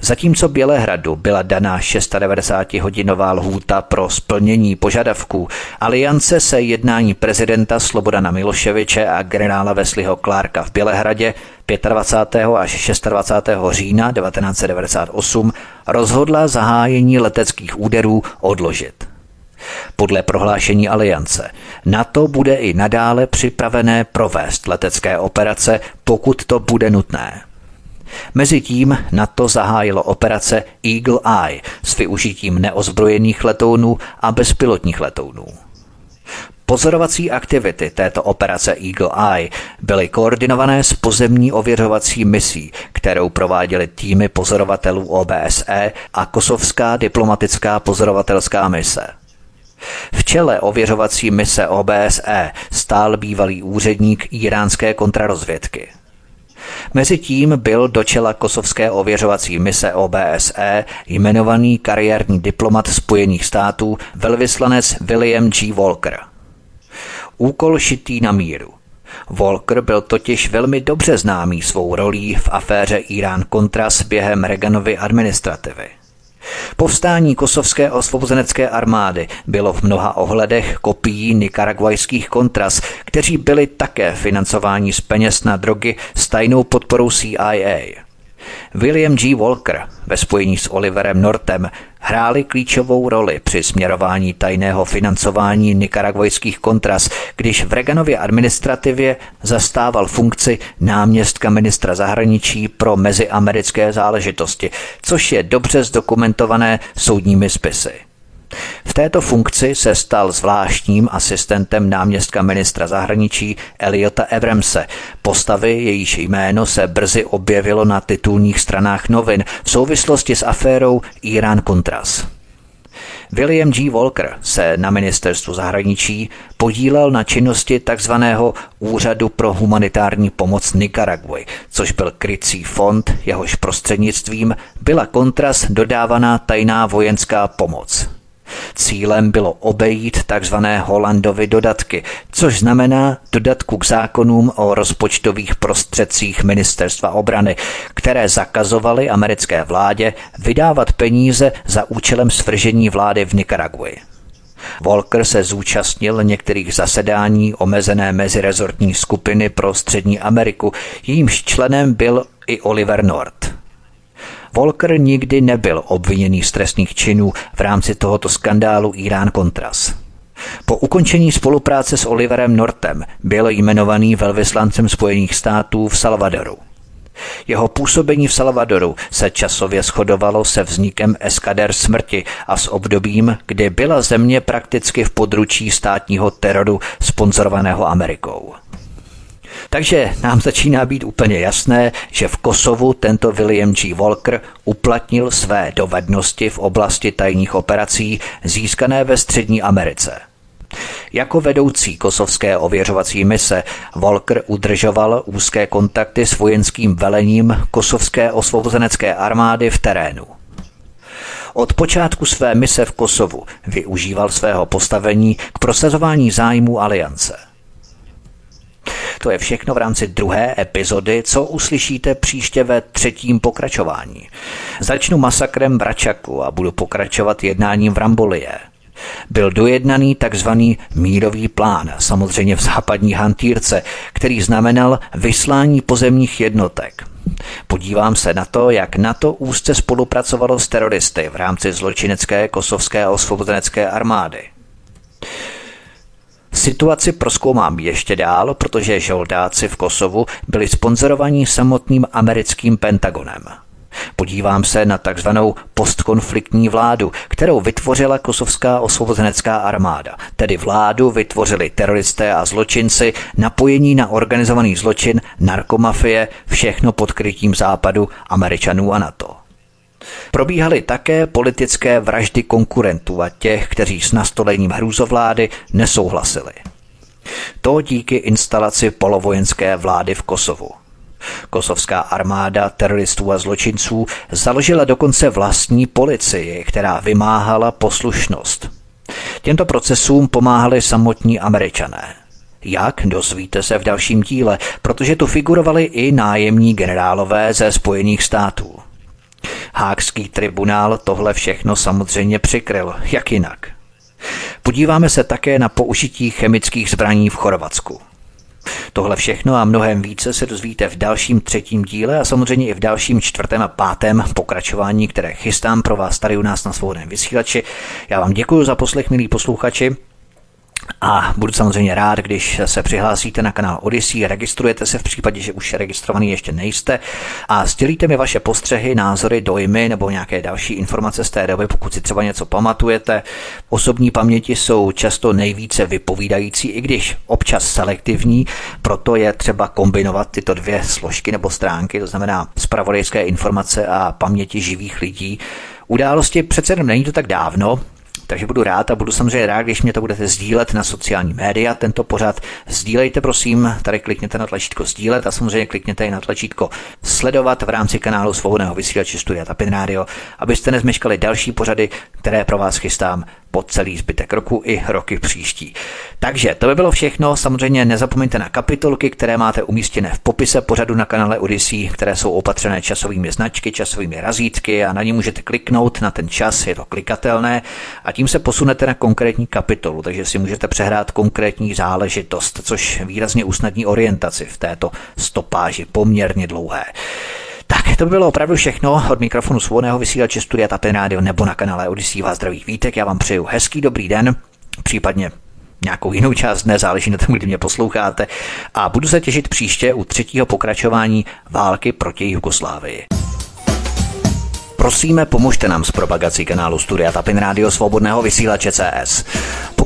A: Zatímco Bělehradu byla daná 690-hodinová lhůta pro splnění požadavků, aliance se jednání prezidenta Slobodana Miloševiče a generála Wesleyho Clarka v Bělehradě 25. až 26. října 1998 rozhodla zahájení leteckých úderů odložit. Podle prohlášení aliance NATO bude i nadále připravené provést letecké operace, pokud to bude nutné. Mezitím NATO zahájilo operace Eagle Eye s využitím neozbrojených letounů a bezpilotních letounů. Pozorovací aktivity této operace Eagle Eye byly koordinované s pozemní ověřovací misí, kterou prováděly týmy pozorovatelů OBSE a Kosovská diplomatická pozorovatelská mise. V čele ověřovací mise OBSE stál bývalý úředník iránské kontrarozvědky. Mezitím byl do čela kosovské ověřovací mise OBSE jmenovaný kariérní diplomat Spojených států velvyslanec William G. Walker. Úkol šitý na míru. Walker byl totiž velmi dobře známý svou rolí v aféře Irán-Contras během Reaganovy administrativy. Povstání kosovské osvobozenecké armády bylo v mnoha ohledech kopií nikaragvajských kontras, kteří byli také financováni z peněz na drogy s tajnou podporou CIA. William G. Walker ve spojení s Oliverem Nortem hráli klíčovou roli při směrování tajného financování nikaragvojských kontras, když v Reaganově administrativě zastával funkci náměstka ministra zahraničí pro meziamerické záležitosti, což je dobře zdokumentované soudními spisy. V této funkci se stal zvláštním asistentem náměstka ministra zahraničí Eliota Ebremse, postavy jejíž jméno se brzy objevilo na titulních stranách novin v souvislosti s aférou Irán Contras. William G. Walker se na ministerstvu zahraničí podílel na činnosti tzv. Úřadu pro humanitární pomoc Nicaraguay, což byl krycí fond, jehož prostřednictvím byla kontras dodávaná tajná vojenská pomoc. Cílem bylo obejít tzv. Holandovy dodatky, což znamená dodatku k zákonům o rozpočtových prostředcích ministerstva obrany, které zakazovaly americké vládě vydávat peníze za účelem svržení vlády v Nikaraguji. Walker se zúčastnil některých zasedání omezené mezirezortní skupiny pro Střední Ameriku, jejímž členem byl i Oliver North. Volker nikdy nebyl obviněný z trestných činů v rámci tohoto skandálu Irán-Contras. Po ukončení spolupráce s Oliverem Nortem byl jmenovaný velvyslancem Spojených států v Salvadoru. Jeho působení v Salvadoru se časově shodovalo se vznikem eskader smrti a s obdobím, kdy byla země prakticky v područí státního teroru sponzorovaného Amerikou. Takže nám začíná být úplně jasné, že v Kosovu tento William G. Walker uplatnil své dovednosti v oblasti tajných operací získané ve Střední Americe. Jako vedoucí kosovské ověřovací mise Walker udržoval úzké kontakty s vojenským velením kosovské osvobozenecké armády v terénu. Od počátku své mise v Kosovu využíval svého postavení k prosazování zájmů aliance – to je všechno v rámci druhé epizody, co uslyšíte příště ve třetím pokračování. Začnu masakrem v Račaku a budu pokračovat jednáním v Rambolie. Byl dojednaný takzvaný mírový plán, samozřejmě v západní hantýrce, který znamenal vyslání pozemních jednotek. Podívám se na to, jak NATO úzce spolupracovalo s teroristy v rámci zločinecké kosovské osvobozenecké armády. Situaci proskoumám ještě dál, protože žoldáci v Kosovu byli sponzorovaní samotným americkým Pentagonem. Podívám se na takzvanou postkonfliktní vládu, kterou vytvořila kosovská osvobozenecká armáda. Tedy vládu vytvořili teroristé a zločinci, napojení na organizovaný zločin, narkomafie, všechno pod krytím západu, američanů a NATO. Probíhaly také politické vraždy konkurentů a těch, kteří s nastolením hrůzovlády nesouhlasili. To díky instalaci polovojenské vlády v Kosovu. Kosovská armáda teroristů a zločinců založila dokonce vlastní policii, která vymáhala poslušnost. Těmto procesům pomáhali samotní američané. Jak, dozvíte se v dalším díle, protože tu figurovali i nájemní generálové ze Spojených států. Hákský tribunál tohle všechno samozřejmě přikryl, jak jinak. Podíváme se také na použití chemických zbraní v Chorvatsku. Tohle všechno a mnohem více se dozvíte v dalším třetím díle a samozřejmě i v dalším čtvrtém a pátém pokračování, které chystám pro vás tady u nás na svobodném vysílači. Já vám děkuji za poslech, milí posluchači. A budu samozřejmě rád, když se přihlásíte na kanál Odyssey, registrujete se v případě, že už registrovaný ještě nejste a sdělíte mi vaše postřehy, názory, dojmy nebo nějaké další informace z té doby, pokud si třeba něco pamatujete. Osobní paměti jsou často nejvíce vypovídající, i když občas selektivní, proto je třeba kombinovat tyto dvě složky nebo stránky, to znamená spravodajské informace a paměti živých lidí. Události přece jenom není to tak dávno, takže budu rád a budu samozřejmě rád, když mě to budete sdílet na sociální média. Tento pořad sdílejte, prosím, tady klikněte na tlačítko sdílet a samozřejmě klikněte i na tlačítko sledovat v rámci kanálu Svobodného vysílače Studia Tapin Radio, abyste nezmeškali další pořady, které pro vás chystám po celý zbytek roku i roky příští. Takže to by bylo všechno. Samozřejmě nezapomeňte na kapitolky, které máte umístěné v popise pořadu na kanále Odyssey, které jsou opatřené časovými značky, časovými razítky a na ně můžete kliknout na ten čas, je to klikatelné a tím se posunete na konkrétní kapitolu, takže si můžete přehrát konkrétní záležitost, což výrazně usnadní orientaci v této stopáži poměrně dlouhé. Tak, to by bylo opravdu všechno od mikrofonu svobodného vysílače Studia Tapin Radio nebo na kanále Odisí vás zdraví vítek. Já vám přeju hezký dobrý den, případně nějakou jinou část dne, záleží na tom, kdy mě posloucháte. A budu se těšit příště u třetího pokračování války proti Jugoslávii. Prosíme, pomožte nám s propagací kanálu Studia Tapin Radio Svobodného vysílače CS.